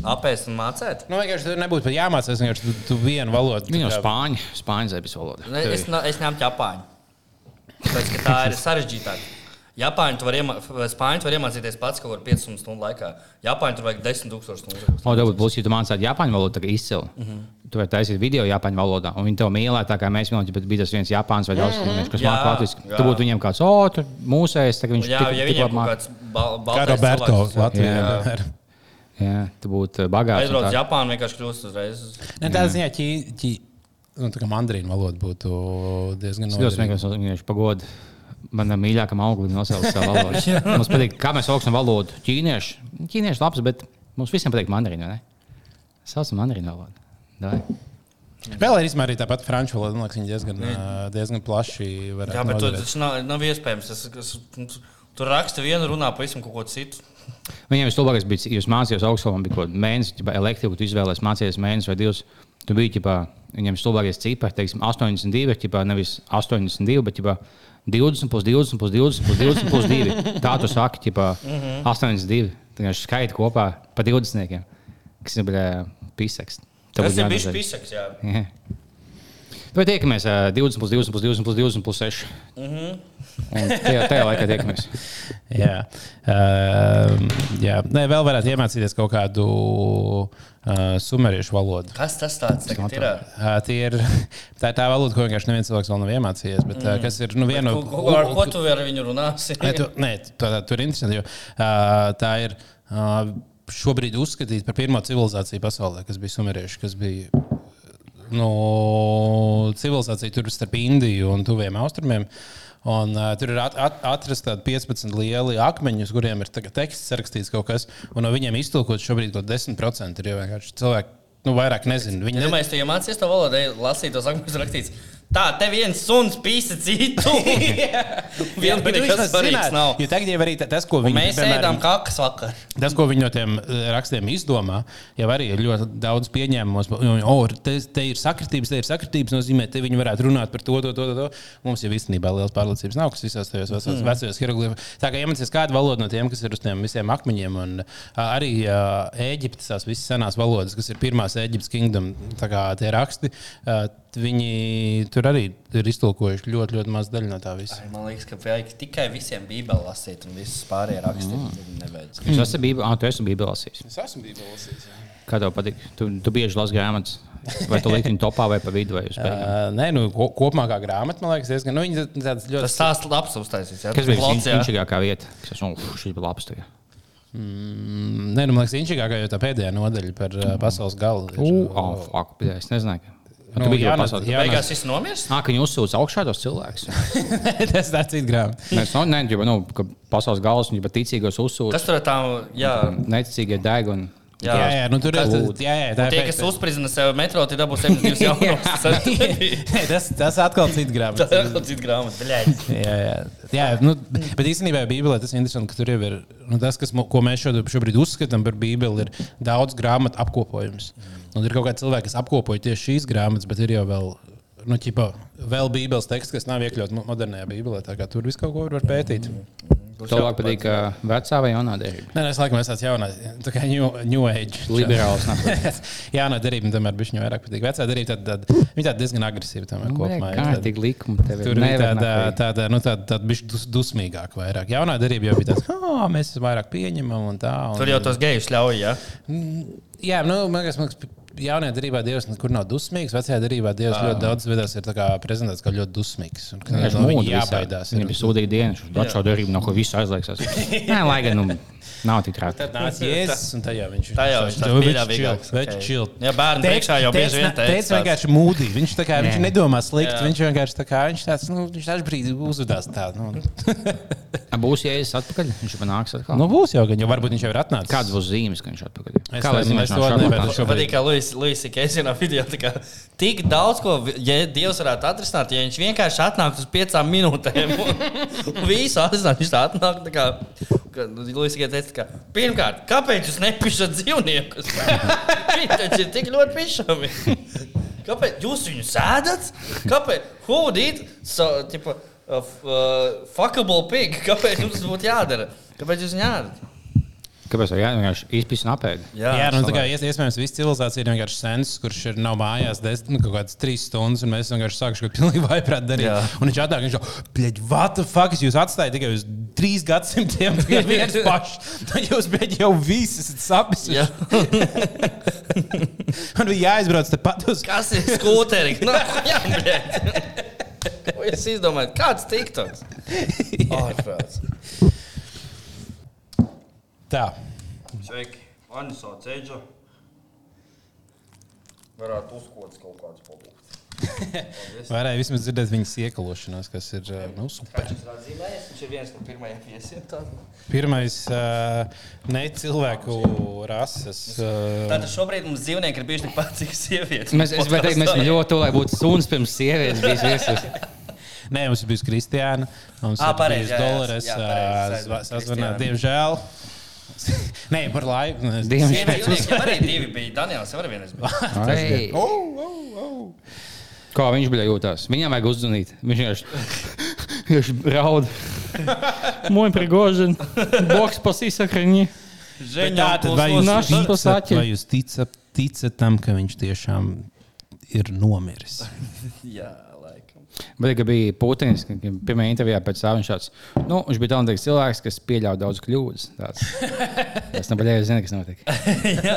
Apēst un mācīt? Nu, vienkārši tur nebūtu pat jāmācās, vienkārši tu, tu vienu valodu. Kā- spāņu, spāņu zebras valoda. Ne, Es, na- es ņemtu Japāņu. Tāpēc, ka tā ir sarežģītāk. Japāņu tu vari iemācīties, spāņu tu vari iemācīties pats kaut kur 5 stundu laikā. Japāņu tur vajag 10,000 stundu. O, tev būs, ja tu mācīsi japāņu valodu, tad izcili. Mm Mhm. -hmm. Tu vari taisīt video japāņu valodā, un viņi tev mīlē, tā kā mēs mīlējām, bet bija tas viens japāns vai daudz cilvēku, kas Jā, mācīja latviešu. Tu būtu viņiem kāds, o, tur mūsējais, tā kā viņš Jā, tik- ja tik viņiem labi kaut māca. kāds bal- Kā Roberto Latvijā. Jā. tu būtu eh, bagāts. Aizbrauc. Japānu, vienkārši kļūst uzreiz. Ne, tā ziņā, ķī, ķī, nu, tā kā mandarīnu valoda būtu diezgan Es smieklīgi, ka viņš pagoda. Manam mīļākajam auglim nosauca savu valodu. mums patīk, kā mēs augsim valodu. Ķīnieši, ķīnieši labs, bet mums visiem patīk mandarīna. vai ne? Saucam mandarīnu valodu. Davai. Vēl ir izmērīta tā pati franču valoda. Man liekas, viņi diezgan, diezgan plaši var Jā, bet tu- tas nav, nav iespējams. Tas, tas, tur raksta vienu, runā pavisam kaut ko citu. Viņiem vislabākais bija, ja jūs mācījāties augstskolā, bija kaut kāda mēnesis, vai elektrība, tu izvēlējies mācīties mēnesi vai divus. Tu biji ģipā, viņiem vislabākais cipars, teiksim, 82, ģipā, nevis 82, bet ģipā, 20, plus 20, plus 20, plus 20, plus 2. Tā tu saki, ģipā, 82. Tā kā skaita kopā pa 20, kas ir. Tev Tas ir bijis pisaks, jā. Jā. Vai tiekamies ā, 20, plus 20, plus 20, plus 20, plus 6? Un tajā, tajā laikā tiekamies. Jā, uh, jā. Nē, vēl varētu iemācīties kaut kādu uh, sumeriešu valodu. Kas tas tāds tagad ir? Uh, tie ir, tā ir tā valoda, ko vienkārši neviens cilvēks vēl nav iemācījies. Bet, uh, kas ir nu, viena Ko, ko, ar ko tu ar viņu runāsi? Nē, tu, nē tā, tā, tur ir interesanti, jo uh, tā ir uh, šobrīd uzskatīta par pirmo civilizāciju pasaulē, kas bija sumerieši, kas bija nu, civilizācija tur starp Indiju un Tuviem Austrumiem. Un, uh, tur ir at, at, atrasta 15 lieli akmeņi, uz kuriem ir teksts rakstīts kaut kas, un no viņiem iztulkot šobrīd kaut 10% ir jau vienkārši cilvēki. Nu, vairāk nezinu. Viņi Ja mēs te iemācījāmies to valodu, lasīt tos akmeņus rakstīts Tā, te viens suns pīsa citu. Bet nekas viņš svarīgs. Jo tagad jau arī ta- tas, ko viņi Mēs piemēram, ēdām kakas vakar. Tas, ko viņi no tiem eh, rakstiem izdomā, jau arī ir ļoti daudz pieņēmumos. Oh, te, te ir sakritības, te ir sakritības, nozīmē, te viņi varētu runāt par to, to, to. to. Mums jau īstenībā liels pārliecības nav, kas visās tajos vecos, mm. vecajos hieroglifos. Tā kā iemācīties kādu valodu no tiem, kas ir uz tiem visiem akmeņiem, un arī ā, Ēģiptes, tās visas senās valodas, kas ir pirmās Ēģiptes kingdom, tā kā tie raksti, ā, viņi tur arī ir iztulkojuši ļoti, ļoti maz daļu no tā visa. Ai, Man liekas, ka vajag tikai visiem bībeli lasīt un visas pārējie rakstīt. Mm. Nevajag. Jūs esat Bībelē, ah, tu esi Bībelē lasījis. Es esmu bijis lasījis. Kā tev patīk? Tu, tu bieži lasi grāmatas. Vai tu liki viņu topā vai pa vidu vai? Uh, nē, nu, ko, kopumā kā grāmata, man liekas, diezgan. Nu, ļoti. Tas stāsts labs uztaisīts. jā. Kas bija jā. viņš vieta? Kas nu, šis bija labs. Tagad. Mm, nē, nu, man liekas, inčīgākā jau tā pēdējā nodaļa par uh, pasaules galu. Uh, oh, fuck, es nezināju. Nu, Tu biji jau pasaules- Jā. Beigās viss nomirs. Ā, ka viņi uzsūdz augšā tos cilvēkus. tas tā cits grāmata. Mēs no, negribam, nu, ka pasaules galvas viņi pat ticīgos uzsūdz. Kas tur tā, jā, Neticīgie deg un jā. Jā, jā, nu, tur ir. Tā Tie, ir kas uzspridzina sev metro, tie dabūs 72 jaunos. Tas tas, tas atkal cits grāmatas. ir kaut cits grāmatas. Bļaļ. Jā, jā. jā nu, bet īstenībā Bībelē tas ir interesanti, ka tur jau ir nu, tas, kas, ko mēs šobrīd uzskatām par Bībeli, ir daudz grāmatu apkopojums. Un ir kaut kādi cilvēki, kas apkopoja tieši šīs grāmatas, bet ir jau vēl. Nu, ķipa, vēl Bībeles teksts, kas nav iekļauts mo- modernajā Bībelē. tā kā Tur viss kaut ko var pētīt. Cilvēki patīk ka vecā vai jaunā derība. Nē, es laikam esmu tāds jaunais, tā kā New, new Age. Liberāls. Jā, no derības tomēr bija viņa vairāk patīk. Vecā derība tad, tad, viņa tāda diezgan agresīva tomēr kopumā. ir Kā tāda- tik likumi tev Tur bija tāda, tā. tāda, nu, tāda, tāda bišķi dus, dusmīgāka vairāk. Jaunā derība jau bija tāda, ka mēs vairāk pieņemam un tā. Un, Tur jau tos gejus ļauj, jā. Jā, nu, man liekas, man liekas, jaunajā derībā Dievs nekur nav dusmīgs. Vecajā derībā Dievs ļoti daudz veidās ir tā kā prezentēts kā ļoti dusmīgs. Un, ka, Viņš no viņa jābaidās. Viņam bija sūdīga diena, viņš atšauja derību, no ko visu aizliekas. Nē, lai gan nu, nav tik traki. Tad nāca Jēzus, un tā jau viņš Tā jau viņš- viņš viņš Viņš ok. chill. Jā, bērnu priekšā jau bieži vien teica teica. vienkārši mūdī. Viņš, tā kā, viņš nedomā slikti. Viņš vienkārši tā kā viņš tāds, nu, viņš tāds brīdī uzvedās tā. Nu, Būs jēzus atpakaļ, viņš jau nāks atkal. nu būs jau, gan jau varbūt viņš jau ir atnācis. Kāds būs zīmes, ka viņš atpakaļ? Es Kā lai nezinu, zinātu, es to šobrīd. Patīk, kā Luisas Keisers vienā video. kā Tik daudz ko ja Dievs varētu atrisināt, ja viņš vienkārši atnāktu uz piecām minūtēm. Visu atrisināt, viņš tā atnāk. Tā kā, Keisers teica, ka, pirmkārt, kāpēc jūs nepišat dzīvniekus? Viņi taču ir tik ļoti pišami. Kāpēc jūs viņus ēdat? Kāpēc? Who eat so, tipa, uh, uh, fuckable pig? Kāpēc jums tas būtu jādara? Kāpēc jūs viņu ēdat? Kāpēc tā vienkārši izpis un apēd? Jā, jā nu, tā kā ies- iespējams, visa civilizācija ir vienkārši sens, kurš ir nav mājās desmit, nu, kaut kādas trīs stundas, un mēs vienkārši sākām kaut ko pilnīgi vaiprāt darīt. Jā. Un viņš atnāk, viņš jau, bļaļ, what the fuck, es jūs atstāju tikai uz trīs gadsimtiem, tikai viens pašs. Tad jūs, bļaļ, jau visi esat sapis. Jā. Man bija jāizbrauc te pat uz. Kas ir skūteri? No, jā, bet. Es izdomāju, kāds tiktoks. Ārprāts. Tā. Sveiki, Aņa sauc Eģa. Varētu uzkodas kaut kāds produkts. Varēja vismaz dzirdēt viņas iekalošanos, kas ir uh, nu, super. Viņš ir viens no pirmajiem viesiem. Pirmais uh, ne cilvēku rases. Uh, Tātad šobrīd mums dzīvnieki ir bijuši tikpat cik sievietes. Mēs, es gribēju teikt, mēs esam ļoti tuvu, lai būtu suns pirms sievietes bijis viesis. Nē, mums ir bijusi Kristiāna. Mums jā, Dolores. Kristiānu. diemžēl. Nē, par laiku. Nu, Diemžēl. Arī divi bija Daniels, var vienreiz. Kā viņš bija jūtās? Viņam vajag uzzvanīt. Viņš vienkārši raud. Moj prigožin, boks pasīsakraņi. Žēl, tā tad vai jūs, vai jūs ticat, ticat tam, ka viņš tiešām ir nomiris? Jā, laikam. Bet, kad bija Putins, kad kad pirmajā intervijā pēc tam viņš tāds, nu, viņš bija talantīgs cilvēks, kas pieļāva daudz kļūdas. Tāds. Es nepaļēju, zinu, kas notika. Jā.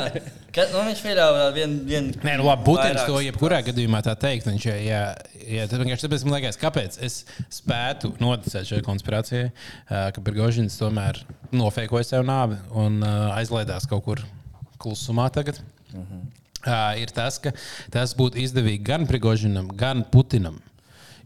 Ka, nu, viņš pieļāva vienu. Vien, Nē, nu labi, Putins to jebkurā gadījumā tā teikt. Viņš, ja, ja, ja, tad vienkārši tāpēc man liekas, kāpēc es spētu noticēt šai konspirācijai, ka Bergožins tomēr nofēkoja sev nāvi un aizlaidās kaut kur klusumā tagad. Uh, ir tas, ka tas būtu izdevīgi gan Prigožinam, gan Putinam.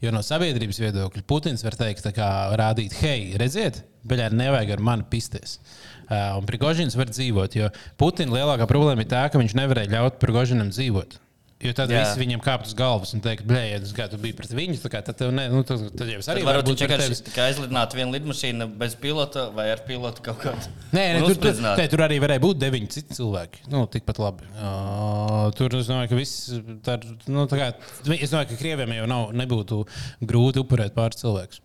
Jo no sabiedrības viedokļa Putins var teikt, kā rādīt, hei, redziet, beļā nevajag ar mani pisties. Uh, un Prigožins var dzīvot, jo Putina lielākā problēma ir tā, ka viņš nevarēja ļaut Prigožinam dzīvot. Jo tad Jā. visi viņam kāptu uz galvas un teikt, blē, ja tas gadu bija pret viņu, kā tad, ne, nu, tad, tad jau es arī varbūt būt vienkārši aizlidinātu vienu lidmašīnu bez pilota vai ar pilotu kaut kādu. Nē, nē tur, tur, nē, tur arī varēja būt deviņi citi cilvēki. Nu, tikpat labi. Uh, tur es domāju, ka viss. Tā, ir, nu, kā, es domāju, ka krieviem jau nav, nebūtu grūti upurēt pāris cilvēkus.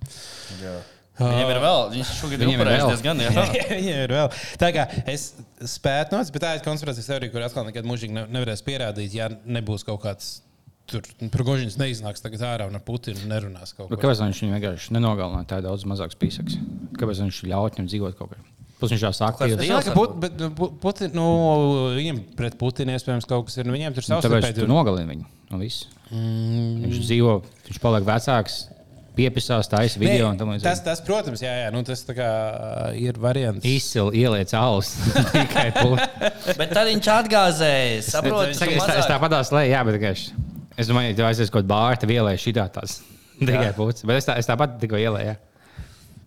Viņam ir vēl, viņš šogad ir ir vēl. diezgan. Ir vēl. Tā kā es spētu nocīt, bet tā ir konspirācijas teorija, kur atkal nekad mūžīgi ne- nevarēs pierādīt, ja nebūs kaut kāds. Tur Progožins neiznāks tagad ārā un ar Putinu nerunās kaut ko. kāpēc viņš viņu vienkārši nenogalināja? Tā ir daudz mazāks pīsaks. Kāpēc viņš ļauj viņam dzīvot kaut kur? Viņš jau domāju, ka Put, bet, nu, nu, viņam pret Putinu iespējams kaut kas ir. Nu, viņiem tur Nu, tāpēc savstarpēji tu tur- nogalini viņu. No viss. Mm. Viņš dzīvo, viņš paliek vecāks, piepisās, taisa video un tam tas, līdzīgi. tas, protams, jā, jā, nu, tas tā kā ir variants. Izcili ieliec alus. Bet tad viņš atgāzēja. Saprotu, Es, es, es tāpat tās lēju, jā, bet vienkārši. Es domāju, ka tev aizies kaut kāda bārta vielē šitā tās. Tikai pusi. Bet es, tā, es tāpat tikko ielēju.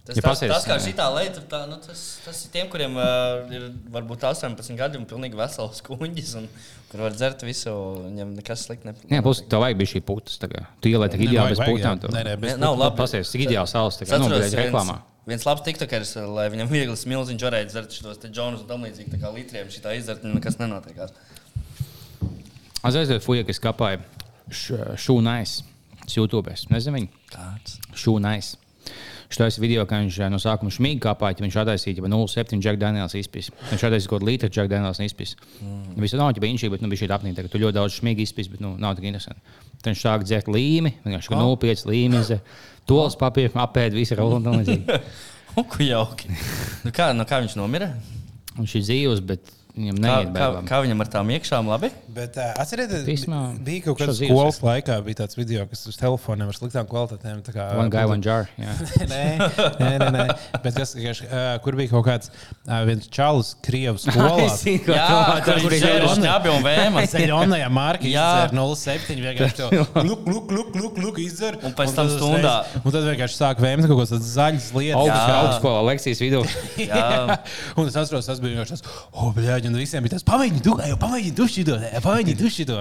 Tas, Ja tas, pasies, tas kā jā. šitā lieta, tā, nu, tas, tas ir tiem, kuriem uh, ir varbūt 18 gadi un pilnīgi vesels kuģis, un kur var dzert visu, viņam nekas slikti nepaliek. Jā, plus tev vajag bija šī putas. tā Tu tik Nē, ideāli bez putām. Nē, nē, bez Ne, nav labi. Pasies, ideāls salas. Tā Es kā nu, bļaļ, reklāmā. viens, labs tiktokers, lai viņam viegli smilziņš varētu dzert šos te džonus un tam līdzīgi, tā kā litriem šitā izdzert, un nekas nenotiekās. Aizaiziet, fuja, kas kapāja šūnais. YouTube. es Nezinu, viņu. Kāds? Šūnais. Šis video, ka viņš eh, no sākuma šmīgi kāpāja, viņš attaisīja jau 0,7 Jack Daniels izpis. Viņš attaisīja kaut litru Jack Daniels izpis. Mm. Visu nav ģipa inčīgi, bet nu, bija šī apnīca, ka tu ļoti daudz šmīgi izpis, bet nu, nav tik interesanti. Tad viņš sāk dzert līmi, vienkārši oh. 0,5 līmi, tolas papīru, apēd visu rolu. Uku jauki. Nu kā, nu kā viņš nomira? Viņš ir dzīvs, bet viņam Kā, neiet kā, bērnam. kā viņam ar tām iekšām labi? Bet uh, atcerieties, Īsumā, bija kaut kāds dzīves skolas laikā, bija tāds video, kas uz telefoniem ar sliktām kvalitātēm. tā kā- One guy, one jar. nē, nē, nē, nē. Bet kas, kas, uh, kur bija kaut kāds uh, viens čalis, Krievijas skolā? Jā, kur viņš ir šņabi un vēmas. Zaļonajā markā Jā. izdzēra 0,7. vienkārši to Luk, luk, luk, luk, luk izdzēra. Un pēc tam stundā. Un tad vienkārši sāk vēmt kaut kādas zaļas lietas. Augstskolu lekcijas vidū. Jā. Un es atceros, tas bija vienkārši tas, oh, bļāģi, un visiem bija tas, pamēģini, tu, ej, pamēģini, tu šito, ej, pamēģini, tu šito.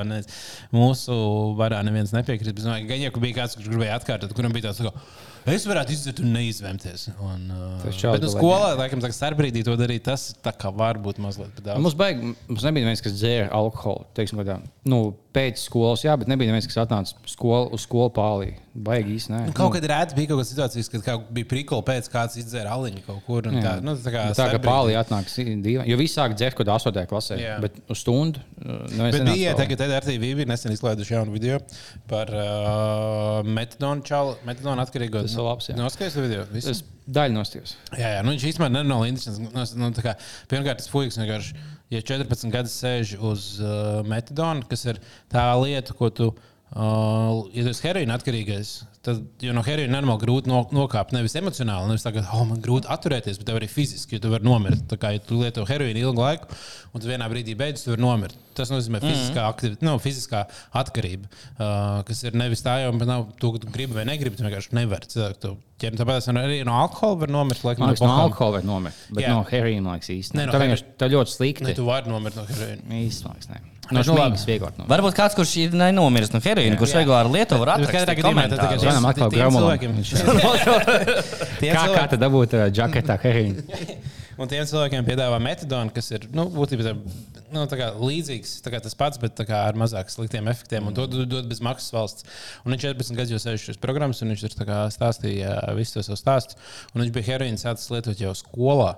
Mūsu varā neviens nepiekrīt. es domāju, Gan jau, ka bija kāds, kurš gribēja atkārtot, kuram bija tāds, ka es varētu izdzert un neizvēmties. Un, uh, Tas čalis bet nu, skolā, laikam, tā kā starpbrīdī to darīt, tas tā kā var būt mazliet. Mums, baig, mums nebija neviens, kas dzēra alkoholu. Teiksim, kādā, nu, pēc skolas, jā, bet nebija neviens, kas atnāca skolu, uz skolu pālī. Baigi īsti. Nu, kaut kad rēti bija kaut kādas situācijas, kad kaut bija prikola pēc kāds izdzēra aliņu kaut kur. Tā, nu, tā kā Bet tā kā starpbrīdī. pālī atnāk divi. Jo viss sāk dzert, kad 8. klasē. Jā. Bet uz stundu. uh, Bet bija tagad, RTV bija nesen izlaiduši jaunu video par uh, metadonu čalu, metadonu atkarīgo. Tas ir labs. Noskaidrs video. Visu? Es daļu nostījos. Jā, jā, nu, viņš īstenībā nenormāli interesants. Nu, nu, kā, pirmkārt, tas fuiks vienkārši, ja 14 gadus sēž uz uh, metadonu, kas ir tā lieta, ko tu. Uh, ja tu esi heroīna atkarīgais, tad no heroīna normāli grūti no, nokāpt. Nevis emocionāli, nevis tā, ka oh, man grūti atturēties, bet arī fiziski, jo tu vari nomirt. Tā kā ja tu lieto heroīnu ilgu laiku, un tu vienā brīdī beidzas, tu vari nomirt. Tas nozīmē fiziskā, aktiv, nu, fiziskā atkarība, uh, kas ir nevis tā, jau nav to, ka tu gribi vai negribi. Tu vienkārši nevari. cilvēku to ķert. Tāpēc arī no alkohola var nomirt. Laikam, Man liekas, no pohām. alkohola var nomirt. Bet Jā. no heroīna, īsti. Nē, no Tā tā ļoti slikti. Ne, tu vari nomirt no heroīna. Nē. No nu šmīgas vieglāk. No. Varbūt kāds, kurš ir nenomiris no heroīna, kurš regulāri lieto, var atrast gadījumā tad tikai komentārus. Zvanām atkal tiem Graumalam. cilvēkiem- tiem Kā, kā tad dabūt uh, džaketā heroīnu? Un tiem cilvēkiem piedāvā metadonu, kas ir nu, būtībā nu, kā līdzīgs, kā tas pats, bet kā ar mazāk sliktiem efektiem. Un to dod dod bez maksas valsts. Un viņš 14 gadus jau sēž šīs programmas, un viņš tur stāstīja visus tos savus stāstus. Un viņš bija heroīns sācis lietot jau skolā.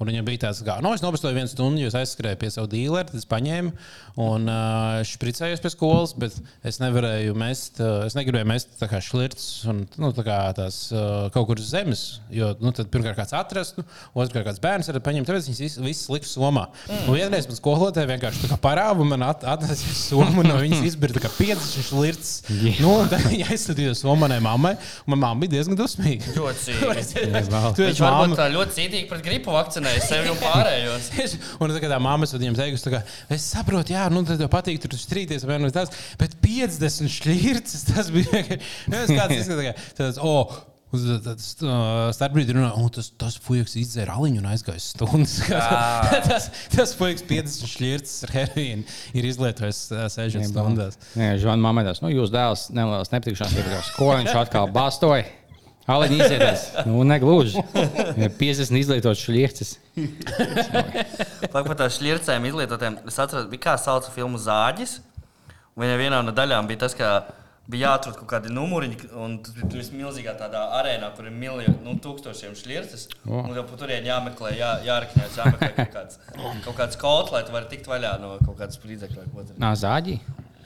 Un viņam bija tāds, ka, nu, es nobestoju vienu stundu, jo es aizskrēju pie sava dīlera, tad es paņēmu un uh, špricējos pie skolas, bet es nevarēju mest, uh, es negribēju mest tā kā šlirts un nu, tā kā tās uh, kaut kur uz zemes, jo, nu, tad pirmkārt kāds atrastu, otrkārt kāds bērns var paņemt, tāpēc viņas visas vis liks somā. Mm. Un vienreiz man skolotāja vienkārši tā kā parāva, man at, atnesa somu, no viņas izbira tā kā 50 šlirts. Yeah. Nu, un tad viņa aizsūtīja somu manai mammai, un manā mamma bija diezgan dusmīga. Ļoti cīnīgi. Tu Viņš varbūt tā ļoti cītīgi pret gripu vakcinēja sevi un pārējos. Un tā kā tā mamma viņam teikusi, kā, es saprotu, jā, nu, tev patīk tur strīdēties, vai nu tas, bet 50 šķirtas tas bija. vienkārši- es kāds izskatās, tā kā, tāds, oh, Uz tādas starpbrīdī runā, un tas, tas fujiks izdzēra aliņu un aizgāja stundas. tas, tas fujiks 50 šķirtas ar heroīnu ir izlietojis uh, 6 stundās. Jā, Žana Mamedas, nu jūs dēls nelielas nepatikšanas. Ko viņš atkal bastoja? Aliņi izieties. Nu, negluži. Ja 50 izlietotas šķirtas. Pak par tām šķircēm izlietotēm. Es atceros, kā sauca filmu Zāģis. Un viņai vienā no daļām bija tas, ka bija jāatrod kaut kādi numuriņi, un tas bija tur milzīgā tādā arēnā, kur ir miljoni, nu, tūkstošiem šķirtas. O. Un tur ir jāmeklē, jā, jārakņās, jāmeklē kaut kāds, kaut kāds kods, lai tu varētu tikt vaļā no kaut kādas tur- Nā, zāģi.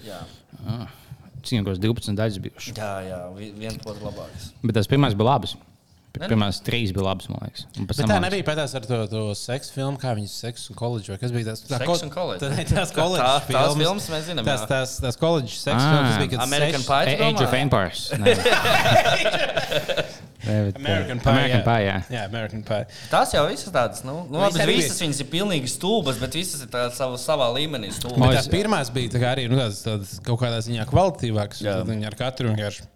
Jā, Cik kāds 12 daļas bijušas. jā, jā vi- viens otrs labāks. Bet tas pirmais bija labs. Pirmās trīs bija labas, man liekas. Tā man nebija pēc ar to, to seksu filmu, kā viņas seksu un koledžu. vai Kas bija tas? Tā, Seks un koledža. Tā, tās koledžas Tā- tās filmas. mēs zinām, Tās, tās, tās koledžas seksu Ah. filmas bija, American Pie. Age of? Empires. Bet, American uh, Pie. American jā. Pie, jā. Jā, American Pie. Tās jau visas tādas, nu, nu Visas labi, arī visas viņas ir pilnīgi stulbas, bet visas ir tādas savā, savā līmenī stulbas. Pirmās bija tā arī nu, tādas, tādas kaut kādā ziņā kvalitīvākas. Viņi ar katru vienkārši.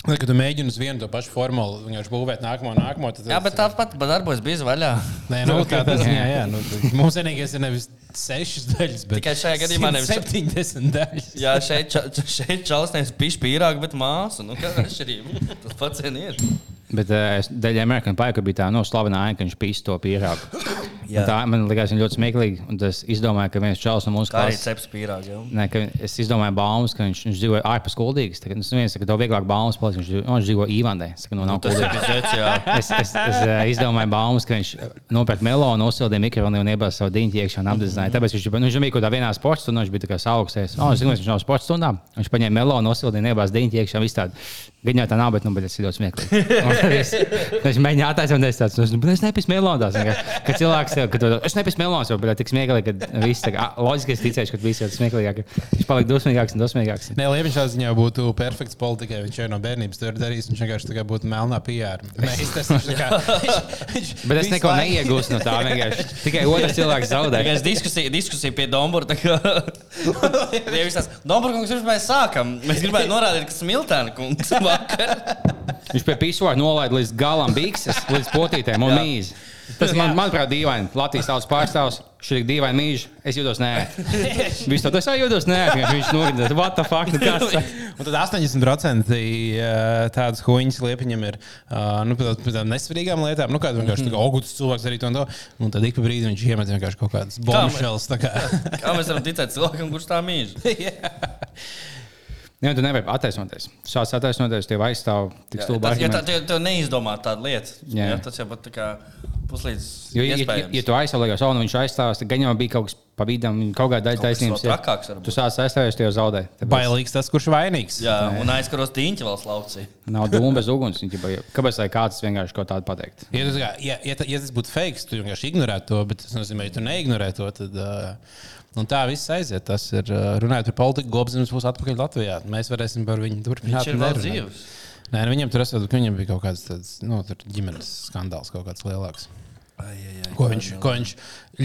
Tad, kad tu mēģini uz vienu to pašu formulu, vienkārši būvēt nākamo, nākamo. Tad, Jā, bet tāpat darbojas bija vaļā. Nē, nu, tādā ziņā, jā. Nu, mums vienīgais ir nevis sešas daļas, bet Tikai šajā gadījumā nevis- 70 daļas. Jā, šeit, ča- šeit čalis nevis pišķi pīrāgu, bet māsu. Nu, kāda ir atšķirība? Tas pats ir. Bet uh, es daļai American Pie, ka bija tā no slavena aina, ka viņš pīs to pierāgu. Jā. Un Tā man likās ļoti smieklīgi. Un es izdomāju, ka viens čels no mūsu arī klases. ceps pīrāgu. jau. Nē, es izdomāju baumas, ka viņš, viņš dzīvo ārpus kuldīgas. Tagad es viens, ka tev vieglāk baumas paliks, viņš, viņš dzīvo Īvandē. Es saku, nu, nav ir kuldīgas. jā. Es, es, es uh, izdomāju baumas, ka viņš nopērk melonu, uzsildīja mikrofonu un iebāza savu diņķi iekšā un apdedzināja. Tāpēc viņš, nu, viņš bija kaut kādā vienā sporta stundā, viņš bija tā kā saugsties. Oh, es zinu, viņš nav sporta stundā. Viņš paņēma melonu, uzsildīja un iebāza diņķi iekšā. viss tādi. Viņa tā nav, bet nu, bet ir ļoti smieklīgi. Un Es, es mēģināju attaisnot, es tādu nu, es nepīsu melonās. Kad cilvēks tev, kad es nepīsu melonās, jau bija tik smieklīgi, ka viss tā kā loģiski es ticēju, ka viss ir smieklīgāk. Viņš palika dusmīgāks un dusmīgāks. Nē, Liepiņš tādā ziņā būtu perfekts politikai. Viņš jau no bērnības to ir darījis. Viņš vienkārši tā kā būtu melnā PR. Mēs tas viņš tā kā. viņš- viņš Bet es neko laiku- neiegūstu no tā. vienkārši. Tikai otrs cilvēks zaudē. Tikai diskusija, diskusija pie visās Dombora kungs, pirms mēs sākam, mēs gribētu norādīt, ka Smiltēna kungs vakar. Viņš pie pīsora nolaida līdz galam bikses, līdz potītēm un Jā. Tas man, manuprāt, dīvaini. Latvijas tautas pārstāvs. Šī ir dīvaina mīža. Es jūtos nē. Viņš to tā jūtos nē. Viņš norādīja, what the fuck. Nu, kas, Un tad 80% ā, tādas huīņas liepiņam ir ā, nu, par tādām- nesvarīgām lietām. Nu, kāda vienkārši tā kā augusts cilvēks arī to un to. Un tad ik pa brīdim viņš iemet vienkārši kaut kādas bombshells. tā kā. Kā mēs varam ticēt cilvēkam, kurš tā mīl? Jā, tu nevari attaisnoties. Šāds attaisnoties tev aizstāv tik stulbi. Tas, ja tā, tu, tu neizdomā tādu lietu, Jā. jā. tas jau pat tā kā puslīdz Jo, ja, ja, ja tu aizstāvējies, un viņš aizstāvās, tad gan jau bija kaut kas pa vidam, kaut kāda trakāks varbūt. Tu sāc aizstāvēties, tie jau zaudē. Tāpēc Bailīgs tas, kurš vainīgs. Jā, un aizkaros tīņķi vēl slaucī. Nav dūma bez uguns. Kāpēc lai kāds vienkārši kaut tādu pateikt? Ja, tas, ja, ja, ja tas būtu fake, tu vienkārši ignorētu to, bet tas nozīmē, ja tu neignorē to, tad uh, un tā viss aiziet. Tas ir runājot par politiku, globalizms būs atpakaļ Latvijā. Mēs varēsim par viņu turpināt. Viņš ir vēl dzīves. Nē, nu, viņam tur esot, ka viņam bija kaut kāds tāds, nu, ģimenes skandāls, kaut kāds lielāks. Ai, ai, ai, Ko viņš, ko viņš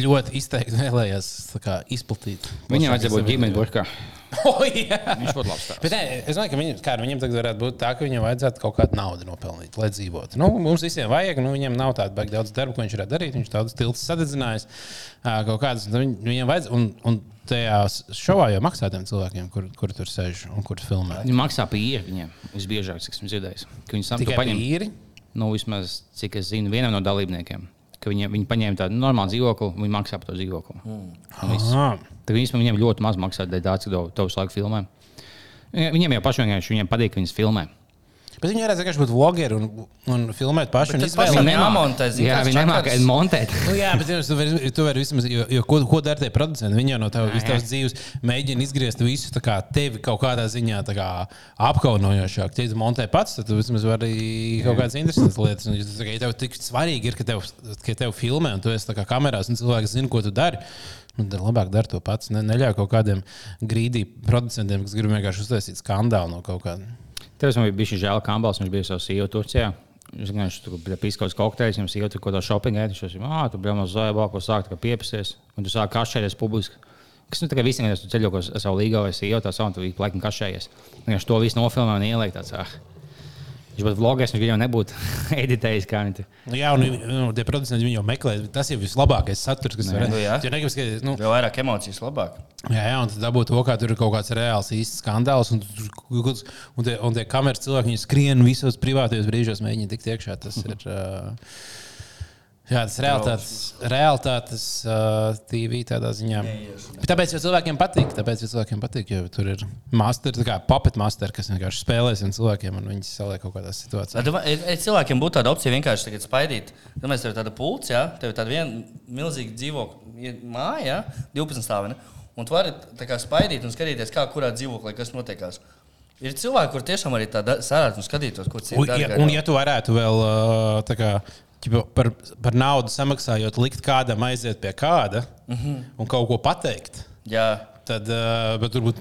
ļoti izteikti vēlējās tā kā, izplatīt. Viņam vajadzēja būt ģimenes burkā. Oh. Viņš būtu labs. Bet, nē, es domāju, ka viņam, kā, viņam tagad varētu būt tā, ka viņam vajadzētu kaut kādu naudu nopelnīt, lai dzīvotu. Nu, mums visiem vajag, nu, viņam nav tāda baigta daudz darba, ko viņš varētu darīt. Viņš tādas tiltas sadedzinājis kaut kādas. nu, viņ- Viņam vajadz, un, un tajā šovā jau maksā tiem cilvēkiem, kur, kur tur sēž un kur filmē. Viņi maksā par īri viņiem. Visbiežāk, cik esmu dzirdējis. Ka Viņi sam to Tikai paņem. īri. Nu, vismaz, cik es zinu, vienam no dalībniekiem. Ka viņi, viņi paņēma tādu normālu dzīvokli, viņi maksā par to dzīvokli. Mm. Tad viņi viņiem ļoti maz maksā, dēļ tā, cik visu laiku filmē. Viņiem jau pašiem vienkārši viņiem patīk, ka viņas filmē. Bet viņi varētu vienkārši būt vlogeri un, un filmēt un pašam Viņi jāmontē, zini, Jā, viņi čakars. montēt. Nu, jā, bet tu vari, tu vari vismaz, jo, jo ko, ko dara tie producenti? Viņi jau no tev, visas tavas dzīves mēģina izgriezt visu tā kā tevi kaut kādā ziņā kā apkaunojošāk. Ja tu montē pats, tad tu vismaz vari kaut kādas interesantas lietas. Un, tu- ja tev tik svarīgi ir, ka tev, ka tev filmē un tu esi kā kamerās un cilvēks zina, ko tu dari. Nu, tad labāk dari to pats. Ne, neļauj kaut kādiem grīdī producentiem, kas grib vienkārši uztaisīt skandālu no kaut kāda. Tev bija bijis žēl, ka Kambals viņš bija savs CEO Turcijā. Viņš vienkārši tur bija pīskauts kokteļs, viņam jau tur kaut kā shopping ēd. Viņš jau ah, tur bija mazs zvaigznes, ko sākt piepasties. Un tu sāki kašēties publiski. Kas nu tikai visiem, kas ceļo uz savu līgu vai CEO, tā savu, tu laikam kašējies. Vienkārši to visu nofilmē un ieliek tāds. Viņš būtu vlogers, viņš jau nebūtu editējis. Nu, jā, un nu, tie producenti viņu jau meklē. Tas ir vislabākais saturs, kas var Nu, jā. būt. Negribu skatīties, nu, Jo vairāk emocijas, labāk. jā, jā, un tad dabūt to, kā tur ir kaut kāds reāls īsts skandāls. Un, tur- un, tie, un tie kameras cilvēki viņi skrien visos privātajos brīžos, mēģina tikt iekšā. Tas ir. Uh, Jā, tas ir realitātes, realitātes uh, TV tādā ziņā. Bet tāpēc jau cilvēkiem patīk. Tāpēc jau cilvēkiem patīk, jo tur ir master, tā kā puppet master, kas vienkārši spēlē ar cilvēkiem un viņi saliek kaut kādās situācijās. Vai domā- ja Cilvēkiem būtu tāda opcija vienkārši tagad spaidīt. Tad mēs tev ir tāda pulce, ja? tev tāda viena milzīga dzīvokļa māja, ja? 12 stāvena. Un tu vari tā kā spaidīt un skatīties, kā kurā dzīvoklī kas notiekās. Ir cilvēki, kur tiešām arī sēdētu un skatītos, ko Un, citi ja, dara. un ja tu varētu vēl uh, tā kā, par, par naudu samaksājot, likt kādam aiziet pie kāda mm -hmm. un kaut ko pateikt, Jā, tad uh, bet turbūt.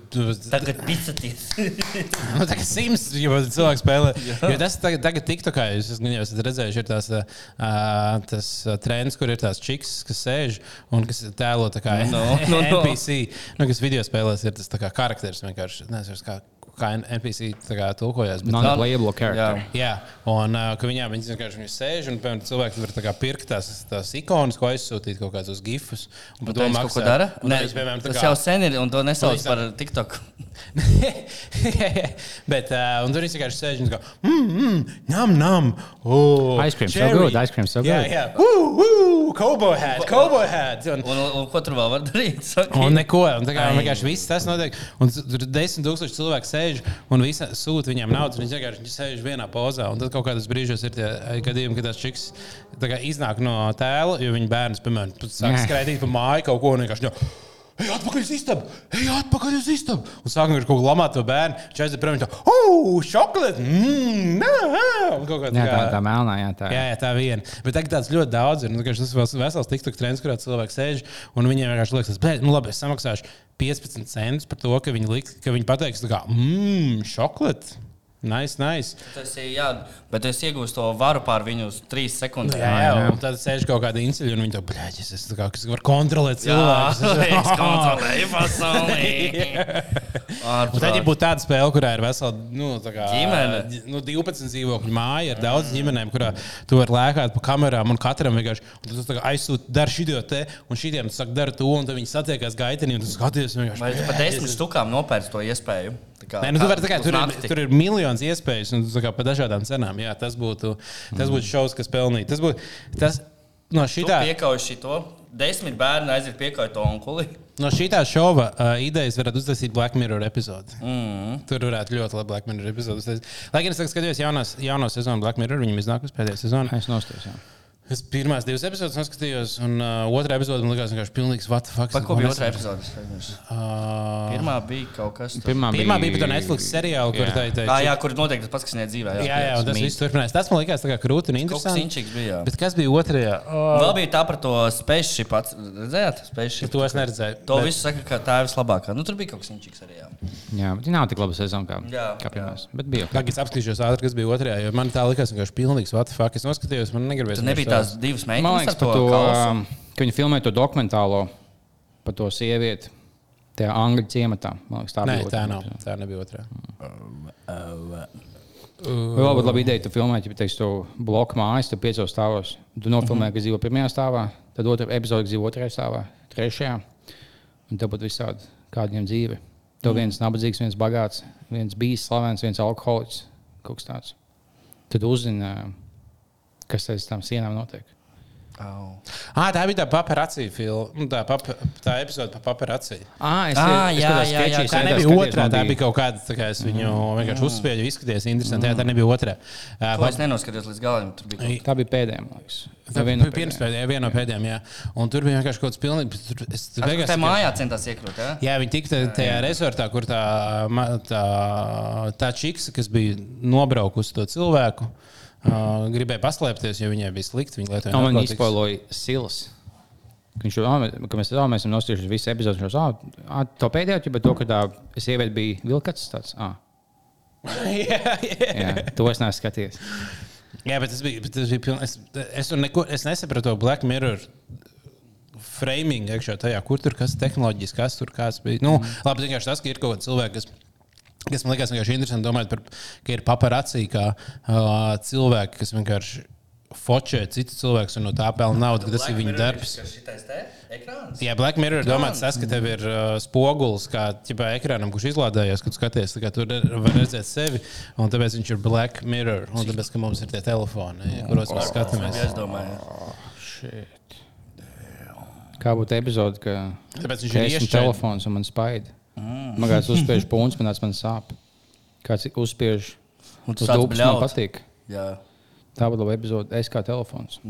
tagad picaties. Nu, tā kā simts jau cilvēku spēlē. Jo tas tagad, tagad TikTokā, jūs esat, redzējuši, ir tās, uh, tas uh, trends, kur ir tās čiks, kas sēž un kas tēlo tā kā No, no, no. NPC. Nu, kas video spēlēs, ir tas kā karakteris vienkārši. Nezinu, kā, kā NPC kā tulkojās. bet- Non-playable character. Jā. Jā, un uh, ka viņām viņas vienkārši viņas sēž, un piemēram, cilvēki var tā kā pirkt tās, tās ikonas, ko aizsūtīt kaut kādus gifus. Un par To kaut ko dara? Nē, tas jau sen ir, un to nesauc par TikTok. Bet uh, un tur viņš vienkārši sēž un kā, mmm, mm, nam, nam. Oh, Ice cream so cherry." good, ice cream so Jā, good. jā. Woo, woo, cowboy hat, cowboy hat. Un, Un, un, un ko tur vēl var darīt? Saki. Un neko. Un tā kā vienkārši viss tas notiek. Un tur ir desmit tūkstoši cilvēku sēž un visi sūta viņiem naudu. Viņi vienkārši sēž vienā pozā. Un tad kaut kādos brīžos ir tie eh, gadījumi, kad tas čiks iznāk no tēla, jo viņa bērns, piemēram, sāk skraidīt pa māju kaut ko un vienkārši. Ej, atpakaļ uz istabu! Ej, atpakaļ uz istabu! Un sākam ar kaut ko lamāt to bērnu. Čaizi prom, tā, oh, šokolāde! Mmm, kā Jā, tā, tā melnā, jā, tā. Jā, jā, tā viena. Bet tagad tāds ļoti daudz ir. Nu, tas ir vesels TikTok trends, kurā cilvēks sēž un viņiem vienkārši liekas, bet, nu, labi, es samaksāšu 15 centus par to, ka viņi, liks, ka viņi pateiks, kā, mmm, šokolāde. Nice, nice. Tas ir jā, bet es iegūstu to varu pār viņu uz trīs sekundēm. Jā, jā, un tad sēž kaut kāda inceļa, un viņi to blēķis. Es kā, kas var kontrolēt Jā, cilvēku. es kontrolēju pasauli. Tad, ja būtu tāda spēle, kurā ir vesela nu, tā kā, Ģimene. nu, 12 dzīvokļu māja ar daudz ģimenēm, kurā tu vari lēkāt pa kamerām un katram vienkārši un tu kā aizsūti, dari šito te, un šitiem saka, dara to, un tad viņi satiekās gaitenī, un tu skaties vienkārši. Vai tu pat desmit stukām nopērci to iespēju? Kā- Nē, nu, tu vari, tā kā, tur, ir, tur ir miljonus iespējas, un kā par dažādām cenām. Jā, tas būtu, tas būtu šovs, kas pelnītu. Tas būtu tas, no Tu šitā, piekauj šito. Desmit bērni aiziet piekauj to onkuli. no šitā šova uh, idejas varētu uztaisīt Black Mirror epizodi. Mm. Tur varētu ļoti labi Black Mirror epizodi. Lai gan es tagad jaunās, jauno sezonu Black Mirror, viņam iznākusi pēdējā sezona. Es nostājos. Jā. Es pirmās divas epizodes noskatījos, un uh, otrā epizode man likās vienkārši pilnīgs what the fuck. Par ko bija otrā epizode? Uh, Pirmā bija kaut kas tāds. Pirmā, pirmā bija par to Netflix seriālu, kur tā ir. Ah, jā, kur noteikti tas pats, kas viņai dzīvē. Jā, jā, un tas viss turpinājās. Tas man likās tā kā krūti un interesanti. bija. Jā. Bet kas bija otrajā? Oh, Vēl bija tā par to spēcīgu pats. Redzējāt, spēcīgu. to es neredzēju. To bet- visu saka, ka tā ir vislabākā. Nu, tur bija kaut kas inčīgs arī. Jā. Jā, bet viņa nav tik laba sezona kā, Jā, kā pirmās. Bet bija. Tagad es apskatīšos ātri, kas bija otrajā. jo Man tā likās vienkārši pilnīgs what the fuck. Es noskatījos, man negribēja. Tās divas Man meitenes par to to, kausu. um, ka viņi filmēja to dokumentālo par to sievieti. Tajā angļu ciematā. Liekas, tā Nē, tā nav. Tā nebija otrā. Vēl būtu labi ideja, tu filmēji, ja teiktu, to bloku mājas, tu piecos stāvos. Tu nofilmē, ka dzīvo pirmajā stāvā, tad otrā epizode dzīvo otrajā stāvā, trešajā. Un tev būtu visādi, kāda viņam dzīve. Tev viens nabadzīgs, viens bagāts, viens bijis slavens, viens alkoholiķis, kaut kas tāds. Tad uzzina, kas aiz tām sienām notiek. Au. Ah, tā bija tā paparācija filma. Nu, Tā, pap, tā epizode par paparāciju. Ah, es, Ah, es jā, kādās jā, jā, sketčīs Tā nebija otrā. Tā bija- bija kaut kāda, kā es viņu vienkārši uzspēju, izskaties interesanti. Jā, tā nebija otrā. Uh, To es nenoskatījos līdz galam. Tur bija kaut Tā bija pēdējā. Tā Vai viena no bija pēdējām. pēdējā, viena no pēdējām, jā. Un tur bija vienkārši kaut kas pilnīgi. Tur, es, beigās Tā mājā centās iekļūt. Ja? Jā, viņi tika tajā- tajā resortā, kur tā, tā, tā čiksa, kas bija nobraukusi to cilvēku, uh, gribēja paslēpties, jo viņai bija slikti. Viņa lietoja Tā man izspoiloja silas. Viņš jau tā, ka mēs tā, mēs esam nostājušies visu epizodu. Viņš jau tā, to pēdējo, bet to, ka tā sieviete bija vilkats. Tāds, ah, jā, jā. jā, to es neesmu skatījies. jā, bet tas bija. Bet tas bija piln... es, es, neko, es nesapratu to Black Mirror. Framing iekšā tajā, kur tur kas ir tehnoloģijas, kas tur kāds bija. Nu, labi, vienkārši tas, ka ir kaut kāda cilvēka, kas Kas man liekas vienkārši interesanti, domājot par, ka ir paparacī, kā uh, cilvēki, kas vienkārši fočē citus cilvēkus un no tā pelna naudu, ka tas ir viņu darbs. Jā, Black Mirror ir domāts tas, ka tev ir uh, spogulis, kā ķipā ekrānam, kurš izlādējies, kad skaties, kā tur var redzēt sevi, un tāpēc viņš ir Black Mirror, un tāpēc, ka mums ir tie telefoni, kuros mēs skatāmies. Es domāju, Shit. Kā būtu epizode, ka Tāpēc viņš ir esmu iešķērdis. telefons un man spaida. Man kāds uzspiež punkts, man man sāp. Kāds uzspiež Un sāc dūpas, man patīk. jā. Tā būtu laba epizode. Es kā telefons.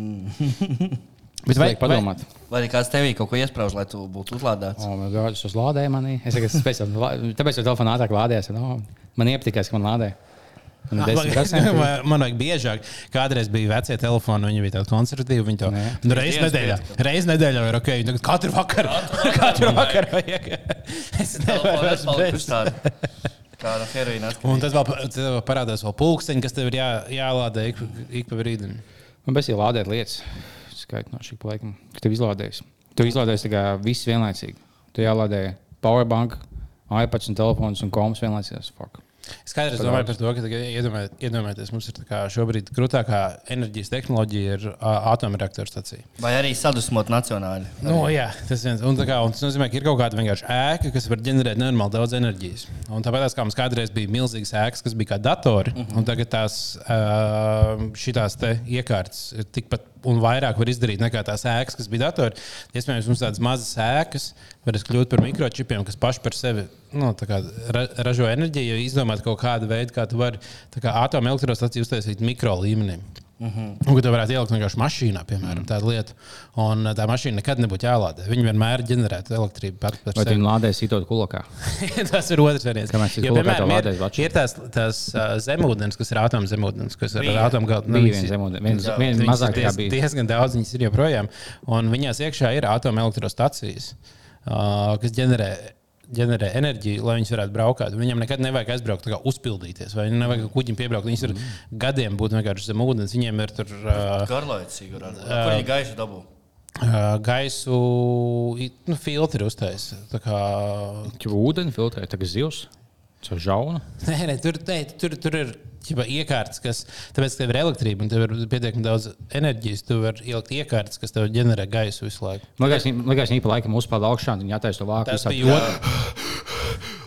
Bet Vajag padomāt. Vai arī kāds tevī kaut ko iesprāž, lai tu būtu uzlādēts? O, man gājas uz lādēju manī. Es tikai speciāli, lā- tāpēc jau telefonā ātrāk lādējās. No, man iepatikās, ka man lādē. Man ir 10%. Man, man vajag biežāk. Kādreiz bija vecie telefoni, viņi bija tādi konservatīvi. Viņi to nu, reizes nedēļā. Reizes nedēļā ir ok. viņi Tagad katru vakaru. Katru vakaru vajag. Es nevaru vairs bez. Kā no heroīna Un atkarīgs. tad vēl, tad vēl parādās vēl pulksteņi, kas tev ir jā, jālādē ik, ik pa brīdim. Man bez jau lādēt lietas. Skaitot no šī laika, kad tev izlādējas. Tu izlādējies tikai viss vienlaicīgi. Tu jālādē powerbank, iPads un telefons un koms vienlaicīgi. Fuck. Es kādreiz domāju par to, ka tagad iedomāj- iedomājieties, mums ir tā kā šobrīd grūtākā enerģijas tehnoloģija ir ā, atomreaktoru stacija. Vai arī sadusmot nacionāli? Nu, jā, tas, viens, un, tā kā, un tas nozīmē, ka ir kaut kāda vienkārši ēka, kas var ģenerēt nenormāli daudz enerģijas. Un tāpēc, kā mums kādreiz bija milzīgas ēkas, kas bija kā datori, uh -huh. un tagad tās šīs iekārtas ir tikpat un vairāk var izdarīt nekā tās ēkas, kas bija datori. Iespējams, mums tādas mazas ēkas varēs kļūt par mikročipiem, kas paši par sevi nu, kā ra ražo enerģiju, izdomāt kaut kādu veidu, kā tu vari atomelektrostaciju uztaisīt mikro līmenī. Uh -huh. Un, ka tu varētu ielikt vienkārši mašīnā, piemēram, tādu lietu. Un uh, tā mašīna nekad nebūtu jālādē. Viņa vienmēr ģenerē elektrību pati par Vai sevi. viņu lādēji sitot kulakā? tas ir otrs variants. Jo, piemēram, ir, vačs? ir tās, tās uh, zemūdens, kas ir atomzemūdens, kas ir ar atomgaldu. Bija viens zemūdens, viens, viens mazāk diez, bija. diezgan daudz, viņas ir joprojām. Un viņās iekšā ir atomelektrostacijas, uh, kas ģenerē, ģenerē enerģiju, lai viņas varētu braukt. Viņam nekad nevajag aizbraukt, kā uzpildīties, vai nevajag kuģim piebraukt. Viņas ir gadiem būt vienkārši zem ūdens. Viņiem ir tur uh, Garlaits, Igor. Kur viņi gaišu dabū? uh, gaisu nu, filtri uztaisīt. Tur ūdeni filtrē, tagad zivs. Caur žaunu. Nē, nē, tur, nē, tur, tur ir ķipa, iekārtas, kas, tāpēc, ka tev ir elektrība un tev ir pietiekami daudz enerģijas, tu vari ielikt iekārtas, kas tev ģenerē gaisu visu laiku. Man liekas, viņi- pa laikam uzpeld augšā, un attaisno to vāku. Tas bija otrs.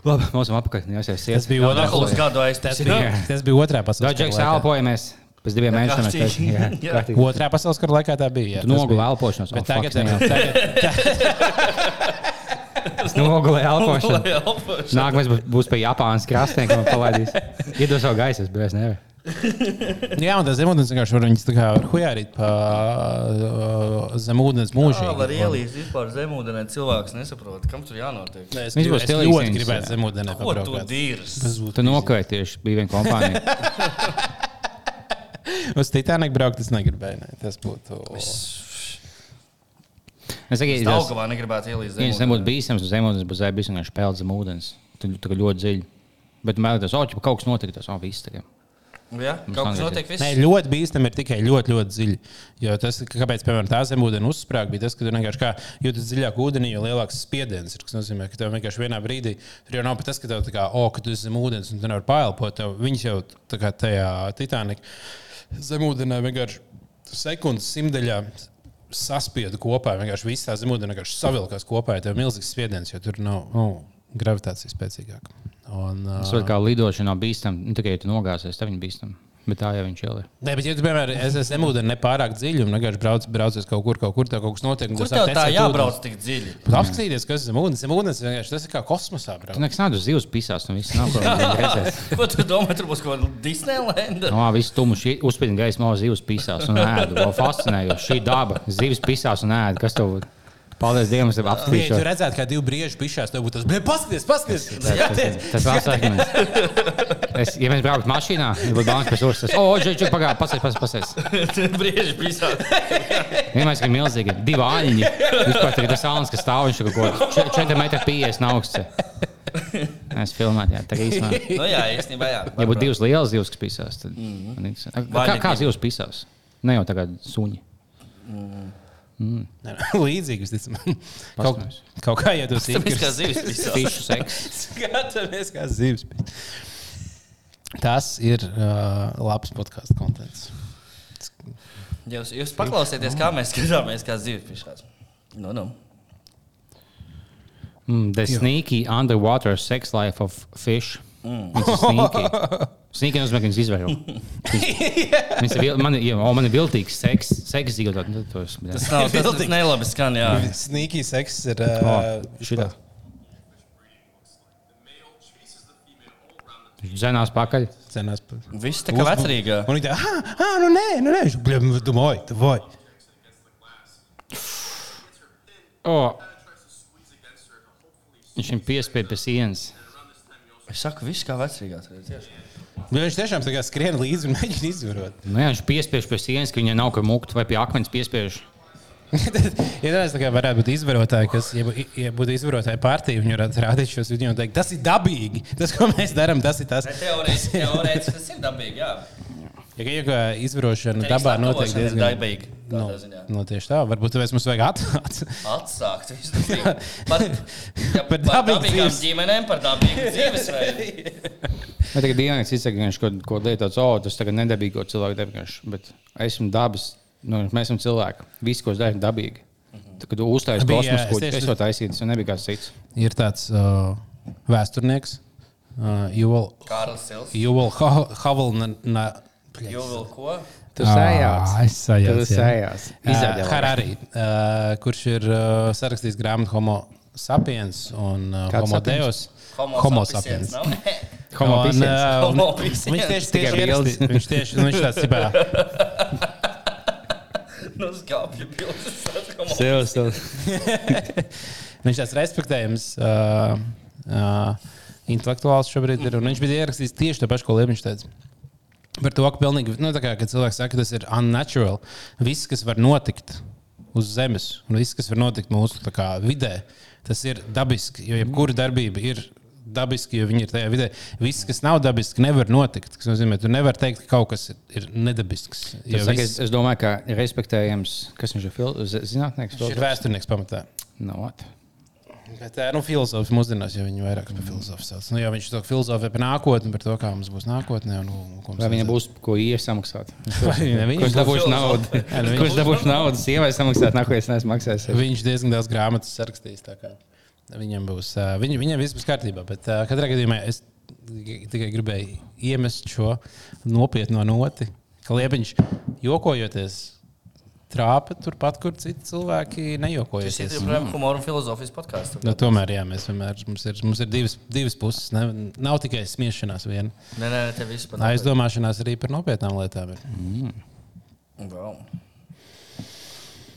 Labi, mums ir apakaļ. Tas bija otrā nākamais gadu Tas bija, tas bija otrā pasaules kara laikā. elpojamies. Pēc diviem Jā, mēnešiem mēs kārtīgi. taisām. Jā, Jā. kārtīgi. Otrā pasaules kara laikā tā bija. Bet Oh, tagad, tagad, tagad, nogulēju elpošanu. Nākamais būs- pie Japānas krastiem, kad man palaidīs. Iedos savu gaisu, bet es nevaru. jā, un tas zemūdens vienkārši var viņas tā kā ar hujārīt pa uh, zemūdens Jā, var mūžīgi. ielīst vispār zemūdenē. Cilvēks nesaprot, kam tur jānotiek. Es, Viņš būs es ļoti gribētu jā. zemūdenē Ko tu pabraukt. dīrs? Tas būtu Tu nokavēji tieši, bija viena kompānija. Uz Titaniku braukt, es negribēju. Ne. Tas būtu. Es Es tas, Daugavā negribētu ielīst ja tas nebūtu bīstams, tad zemūdens būs zēbis vienkārši peld zem ūdens. Tad kā ļoti dziļi. Bet man liekas, ka kaut kas notika, tas jau viss tagad. Jā, kaut kas notiek viss. Nē, ļoti bīstami ir tikai ļoti, ļoti dziļi. Jo tas, kāpēc, piemēram, tā zemūdens uzsprāga, bija tas, ka tur vienkārši kā jūtas dziļāk ūdenī, jo lielāks spiediens ir. Tas nozīmē, ka tev vienkārši vienā brīdī tur jau nav pat tas, ka tev tā kā, oh, ka tu esi zem ūdens un tu nevari paelpot. Tev, viņš jau tā kā tajā Titanikā zemūdenē vienkārši sekundes simtaļā. Saspiedu kopā, vienkārši viss tā zemūdens vienkārši savilkās kopā. Tev ir milzīgs spiediens, jo tur nav nu, gravitācija spēcīgāka. Un, uh, var kā lidošana nav bīstama. Nu, tikai ja tu nogāzies, tad viņa bīstama. Bet tā jau viņš jau ir. Nē, bet, ja tu, piemēram, es esmu zemūdenē nepārāk dziļi un vienkārši brauc, braucies kaut kur, kaut kur, tā kaut kas notiek. Kur tu tev tā jābrauc ūdens. tik dziļi? Apskatīties, kas ir zemūdens. Zemūdens vienkārši tas ir kā kosmosā. Tu brauc. nekas nav uz zivs pisās, un viss nav ko redzēt. Ko tu domā, tur būs kaut kāda Disneylanda? No, viss tumšs, uzspīdina gaisa, no zivs pisās un ēd. Vēl fascinējoši. Šī daba, zivs pisās un ēd. Kas tev? Paldies Dievam, es tev Ja tu redzētu, kā divi brieži pišās, tad būtu tas, bet paskaties, paskaties. Tas, vēl saknes. Es, ja mēs brauktu mašīnā, tad būtu banka pēc otras. O, džek, džek, pagāj, pasēs, pasēs, pasēs. Brieži pisāt. Vienmēr ir milzīgi. Divi āņi. Vispār tagad tas salons, kas stāv, viņš ir kaut ko 4,50 m augsts. Es filmēju, jā, tā kā īstenībā. Nu jā, īstenībā jā. Ja būtu divas lielas zivs, kas pisās, tad. interesē. Vai Kā, kā zivs pisās? Ne jau tagad suņi. Mm. Līdzīgi, visticamāk. Kaut, kaut kā, Tas ir kā seks. skatāmies, kā zivs. Tas ir uh, labs podkāstu konteksts. Jūs, jūs paklausieties, kā mēs skatāmies, kā zivis pišās. Nu, nu. Mm, the sneaky underwater sex life of fish. Mm. Tas ir sneaky. Sneaky nozīmē, ka viņas izvēro. Viņas ir, man, ir- ja, o, man ir viltīgs seks, seks zīmot. Nu, tas, Tas nav tas, tas nelabi skan, jā. Sneaky seks ir. Uh, šitā. Viņš Zenās pakaļ. cenās. Viss tā kā vecrīgā. Un viņi tā, ah, ah, nu nē, nu nē, bļam, domāju, tu vai. O, viņš viņam piespiež pie sienas. Es saku, viss kā vecrīgā. tur ir tieši. Bet viņš tiešām skrien līdzi un mēģina izvarot. Nu, jā, viņš piespiež pie sienas, ka viņai nav ko mukt vai pie akmens piespiež. ja tā kā varētu būt izvarotāji, kas, ja, ja būtu izvarotāji partija, viņi varētu rādīt šos video un teikt, tas ir dabīgi. Tas, ko mēs darām, tas ir tas. Teorētiski tas ir dabīgi, jā. Ja, ja izvarošana dabā notiek atdavošana ir dabīga, No, no tieši tā, varbūt tāpēc mums vajag atklāt. Atsākt visu. Par, ja, Par dabīgām dzīves- ģimenēm, par dabīgu dzīvesveidu. Ja tagad dienas izsaka, ka viņš kaut ko lietot, oh, tas tagad nedabīgo cilvēku dabīgais. Bet esmu dabas, nu, mēs esam cilvēki. Viss, ko es daru, ir dabīgi. Tad, kad Bija, kosmosu tieši- es to taisīju, tas jau nebija kāds cits. Ir tāds uh, vēsturnieks, uh, Havelna. Jo vēl ko? Tu sējās. Ah, es sējās. Izrādījās. Uh, Harari, uh, kurš ir uh, sarakstījis grāmatu Homo sapiens un uh, Kāds Homo sapiens? Deus. Homo, Homo sapiens. sapiens. Homo Un, uh, un. Viņš tieši tieši bildes. ierakstīja- viņš tieši nu, viņš tāds bildes. Homo. Sev, sev. Viņš tāds respektējams uh, uh, intelektuāls šobrīd ir. Viņš bija ierakstījis tieši to pašu, ko Liepiņš teica. Par to, ka pilnīgi, nu, kā, cilvēks saka, ka tas ir unnatural, viss, kas var notikt uz Zemes, un viss, kas var notikt mūsu tā kā, vidē, tas ir dabiski. Jo jebkura darbība ir dabiski, jo viņi ir tajā vidē. Viss, kas nav dabiski, nevar notikt. Tas nozīmē, tu nevari teikt, ka kaut kas ir, nedabisks. Tas saka, viss, es, es domāju, ka respektējams, kas viņš ir fil- z- zinātnieks. viņš ir vēsturnieks pamatā. No, what? Bet tā nu, filozofs mūsdienās, ja viņi vairāk par filozofu sauc. Nu, viņš to filozofē par nākotni, par to, kā mums būs nākotnē. Un, un, mums Vai viņam būs ko iesamaksāt? Kurš būs? dabūs naudu? Kurš dabūs naudu? Sievai samaksāt, nākamais es neesmu maksājis. Viņš diezgan daudz grāmatas kā Viņam būs, ā, viņ, viņam viss būs kārtībā. Bet uh, katrā gadījumā es tikai gribēju iemest šo nopietno noti, ka Liepiņš jokojoties. Trāpa turpat, kur citi cilvēki Tas nejokojas. ir joprojām humoru un filozofijas podkāsts. Nu, tomēr, jā, mēs vienmēr mums ir, mums ir divas, divas puses. Ne, nav tikai smiešanās viena. Nē, nē, te viss pat Aizdomāšanās arī par nopietnām lietām. Ir. Wow.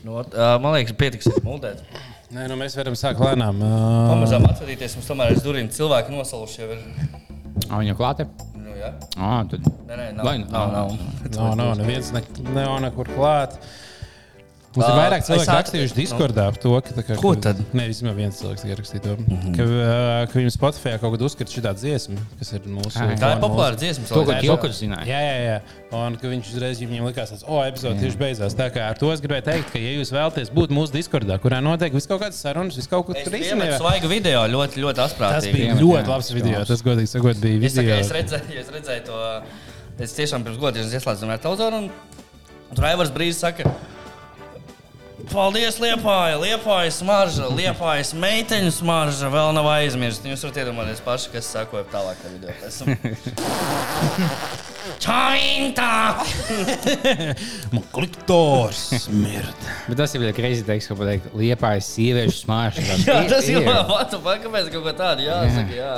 Nu, ot, ā, man liekas, pietiks ar mūldēt. Nē, nu, mēs varam sākt lēnām. Uh, Pamazām atvadīties, mums tomēr aiz durvīm cilvēki nosaluši jau ir. Viņa klāte? Nu, jā. Ah, tad. Nē, nē, nav. Lai- nav, nav. nav, nav neviens ne, nav nekur klāt. Mums ir Ā, vairāk cilvēku at- rakstījuši Discordā par to, ka. tā Kā, Ko ka- tad? Nē, vismaz viens cilvēks tikai rakstīja to. Mm -hmm. Ka, ka viņam Spotify kaut kad uzskata šī dziesma, kas ir mūsu. Ā, Tā ir populāra dziesma. To, Kilkuts zināja. Jā, jā, jā. Un ka viņš uzreiz viņam likās, ka, oh, epizode tieši beidzās. Tā kā ar to es gribēju teikt, ka, ja jūs vēlaties būt mūsu Discordā, kurā notiek viss kaut kādas sarunas, viss kaut kur Es tur īstenībā. svaigu video, ļoti, ļoti Tas asprātīgi. bija Iemet, ļoti labs video. Tas, godīgi sakot, bija video. es, redzēju, es redzēju to. Es tiešām pirms godības ieslēdzu televizoru. un Tur Aivars brīdis saka, Paldies, Liepāja, Liepāja smarža, Liepājas meiteņu smarža vēl nav aizmirsta. Jūs varat iedomāties paši, kas sakoja tālāk tajā video. Esam... Čaintā! Man kliktors smird. Bet tas ir ļoti greizi teiks, ka pateikt, liepājas sieviešu smāršu. Jā, tas ir labi. Kāpēc kaut ko tādu jāsaka? Jā.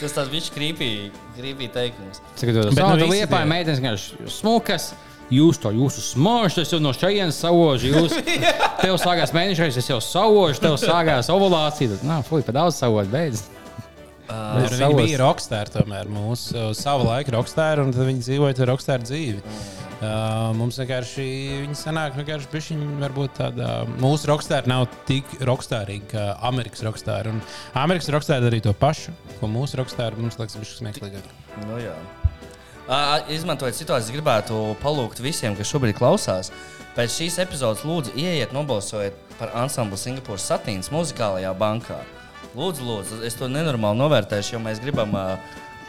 Tas tāds viņš krīpī, krīpī teikums. Sakat, Bet tas nu liepāja meitenes, kas smukas. Jūs to jūsu smāžu, tas jau no šejienes saužu. Jūs tev sākās mēnešais, es jau saužu, tev sākās ovulācija. Tad, nā, fuj, pa daudz savot, beidz. Uh, viņi savas- bija rokstāri, tomēr mūsu sava laika rokstāri, un tad viņi dzīvoja tur rokstāri dzīvi. Uh, mums vienkārši viņi sanāk, vienkārši bišķiņi varbūt tāda. Mūsu rokstāri nav tik rokstārīgi kā Amerikas rokstāri. Un Amerikas rokstāri darīja to pašu, ko mūsu rokstāri mums liekas bišķi smieklīgāk. Nu, jā. Izmantojot situāciju, gribētu palūgt visiem, kas šobrīd klausās. Pēc šīs epizodes lūdzu ieiet, nobalsojiet par ansamblu Singapūras satīnas muzikālajā bankā. Lūdzu, lūdzu, es to nenormāli novērtēšu, jo mēs gribam uh,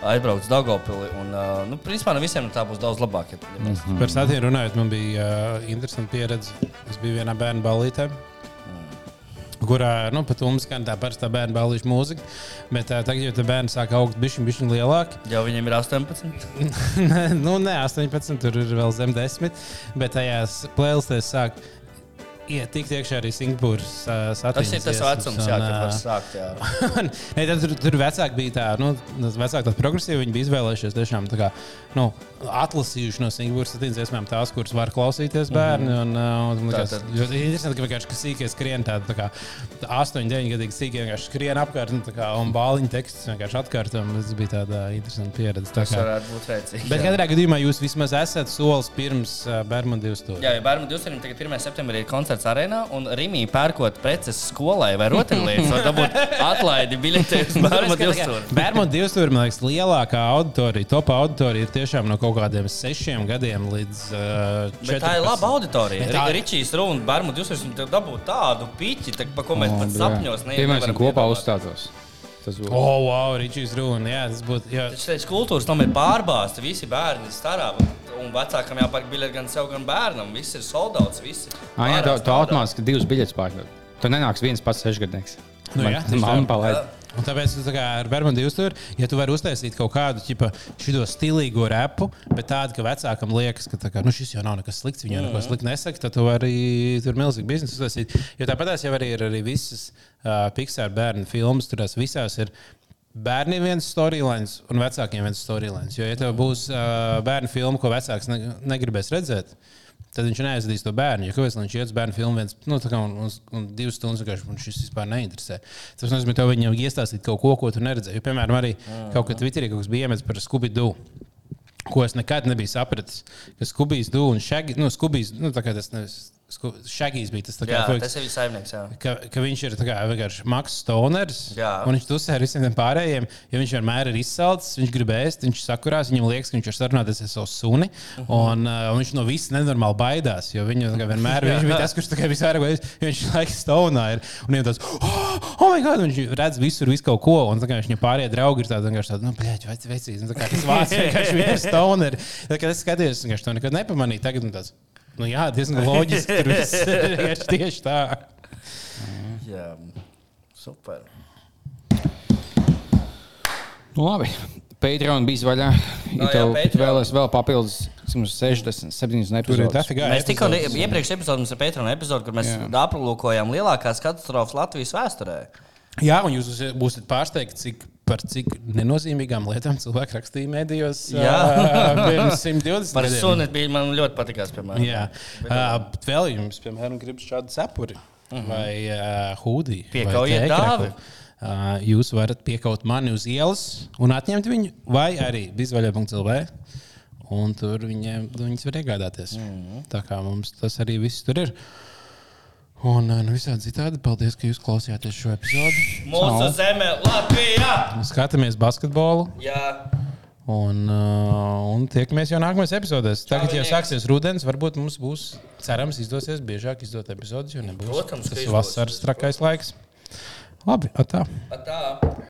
aizbraukt uz Dārgopili. Un, uh, nu, principā, no visiem tā būs daudz labāk. Ja, ja mēs... Par satīru runājot, man bija uh, interesanti pieredze. Es biju vienā bērnu ballītē. Kurā nu, pat mums skan tā parastā bērnu balīša mūzika, bet uh, tagad, kad bērni sāk augt bišķi, bišķi lielāki, Jau viņiem ir 18. Nē, nu, ne 18, tur ir vēl zem 10. Bet tajās plēlistēs sāk ietikt iekšā arī Singapūras uh, Tas satīnas. ir tas vecums, jā, kad var sākt. Jā. Nē, tad, tur, tur vecāki bija tā, nu, vecāki tādi progresīvi. Viņi bija izvēlējušies tiešām tā kā, nu, atlasījuši no Singapūras satīnas iespējām tās, kuras var klausīties bērni. Un, uh, un, un, Tātad- tā, ļoti interesanti, ka vienkārši sīkie skrien tādi tā kā 8, 9 gadīgi sīkie vienkārši skrien apkārt un, tā kā, un bāliņu tekstus vienkārši atkārtojam. Tas bija tāda interesanta pieredze. Tā Tas kā. varētu būt veicīgi. Bet jā. katrā gadījumā jūs vismaz esat solis pirms uh, Bermudu stūra. Jā, jau bērnu 20. tagad 1. septembrī ir koncerts arēnā, un Rīgā pērkot preces skolai vai rotaļlietas, var dabūt atlaidi biļetē uz bērnu 20. Bermudu stūra, man liekas, lielākā auditorija, top auditorija ir tiešām no kaut kādiem sešiem gadiem līdz uh, Bet tā ir laba auditorija. Tā- Tā... Ričijs runa, bērnu 20. Viņi tev dabū tādu piķi, tā, pa ko mēs pat sapņos ne, Pirmais, nevaram kas kopā uzstātos. Tas būtu. Oh, wow, Ričijs Rūna. Jā, tas būtu. Jā. Taču šeit kultūras tam ir pārbāzta. Visi bērni starā. Un vecākam jāpērk biļeti gan sev, gan bērnam. Viss ir soldauts. Visi. Ah, jā, tā, tā automātiski divas biļetes pārdod. Tur nenāks viens pats sešgadnieks. Nu jā, tieši tā. Mamma palaid. Un tāpēc tu tā kā ar Bermudu uzturu, ja tu vari uztaisīt kaut kādu ķipa, šito stilīgo repu, bet tādu, ka vecākam liekas, ka kā, nu, šis jau nav nekas slikts, viņa jau neko sliktu nesaka, tad tu vari tur milzīgi biznesu uztaisīt. Jo tāpat jau arī ir arī visas uh, Pixar bērnu filmas, tur tās visās ir. Bērniem viens storylines un vecākiem viens storylines. Jo, ja tev būs uh, bērnu filma, ko vecāks ne, negribēs redzēt, tad viņš neaizdīs to bērnu. Jo kāpēc viņš iet uz bērnu filmu viens, nu, kā un, un, un divas stundas vienkārši man šis vispār neinteresē. Tas nozīmē, ka viņam iestāstīt kaut ko, ko tu neredzēji. Jo, piemēram, arī kaut kad Twitterī kaut kas bija iemetis par Scooby-Doo. Ko es nekad nebiju sapratis. Ka Skubijs, Dū un Šagijs, nu, Skubijs, nu, tā kā tas nevis. Šagijs bija tas, kā, Jā, puisis, tas ir viņa saimnieks. Jā. ka, ka viņš ir kā vienkārši Maks Stoners. Jā. Un viņš tusē ar visiem tiem pārējiem. Ja viņš vienmēr ir izsalcis, viņš grib ēst, viņš sakurās, viņam liekas, ka viņš ir sarunāties ar savu suni. Mhm. Un, uh, un viņš no viss nenormāli baidās. Jo viņu kā vienmēr viņš bija tas, kurš visvairāk baidās. Viņš laikam stonā ir. Un viņam tas, oh, oh my god, viņš redz visur, visu kaut ko. Un kā viņš viņam pārējie draugi ir tādi, tādi, nu, bļaļ, veci, kā tas vārds vienkārši ir stoneri. Tad, kad es skatījos, viņš to nekad nepamanīja. Tagad, tas, nu, jā, diezgan loģiski. Tur viss ir tieši tā. Jā. Super. Nu, labi. Patreon bija vaļā. Ja jā, tev vēlēs vēl papildus 60, 70 Tur ir epizodes. Mēs tikko iepriekšējā epizodē mums ir Patreon epizode, kur mēs Jā. aplūkojām lielākās katastrofas Latvijas vēsturē. Jā, un jūs būsiet pārsteigti, cik, par cik nenozīmīgām lietām cilvēki rakstīja mēdījos Jā. pirms 120 Par suni bija man ļoti patīkās, piemēram. Jā, uh, vēl jums, piemēram, gribas šādu cepuri vai uh, hūdiju. Piekaujiet dāvi. Uh, jūs varat piekaut mani uz ielas un atņemt viņu, vai arī bizvaļā.lv. Un tur viņiem, viņas var iegādāties. Mm -hmm. Tā kā mums tas arī viss tur ir. Un uh, nu, visādi citādi, paldies, ka jūs klausījāties šo epizodi. Mūsu zeme, Latvijā! Skatāmies basketbolu. Jā, Un, uh, un tiekamies jau nākamajās epizodēs. Tagad jau Čau, sāksies rudens. Varbūt mums būs, cerams, izdosies biežāk izdot epizodus, jo nebūs Protams, tas vasaras trakais laiks. Labi, atā. tā.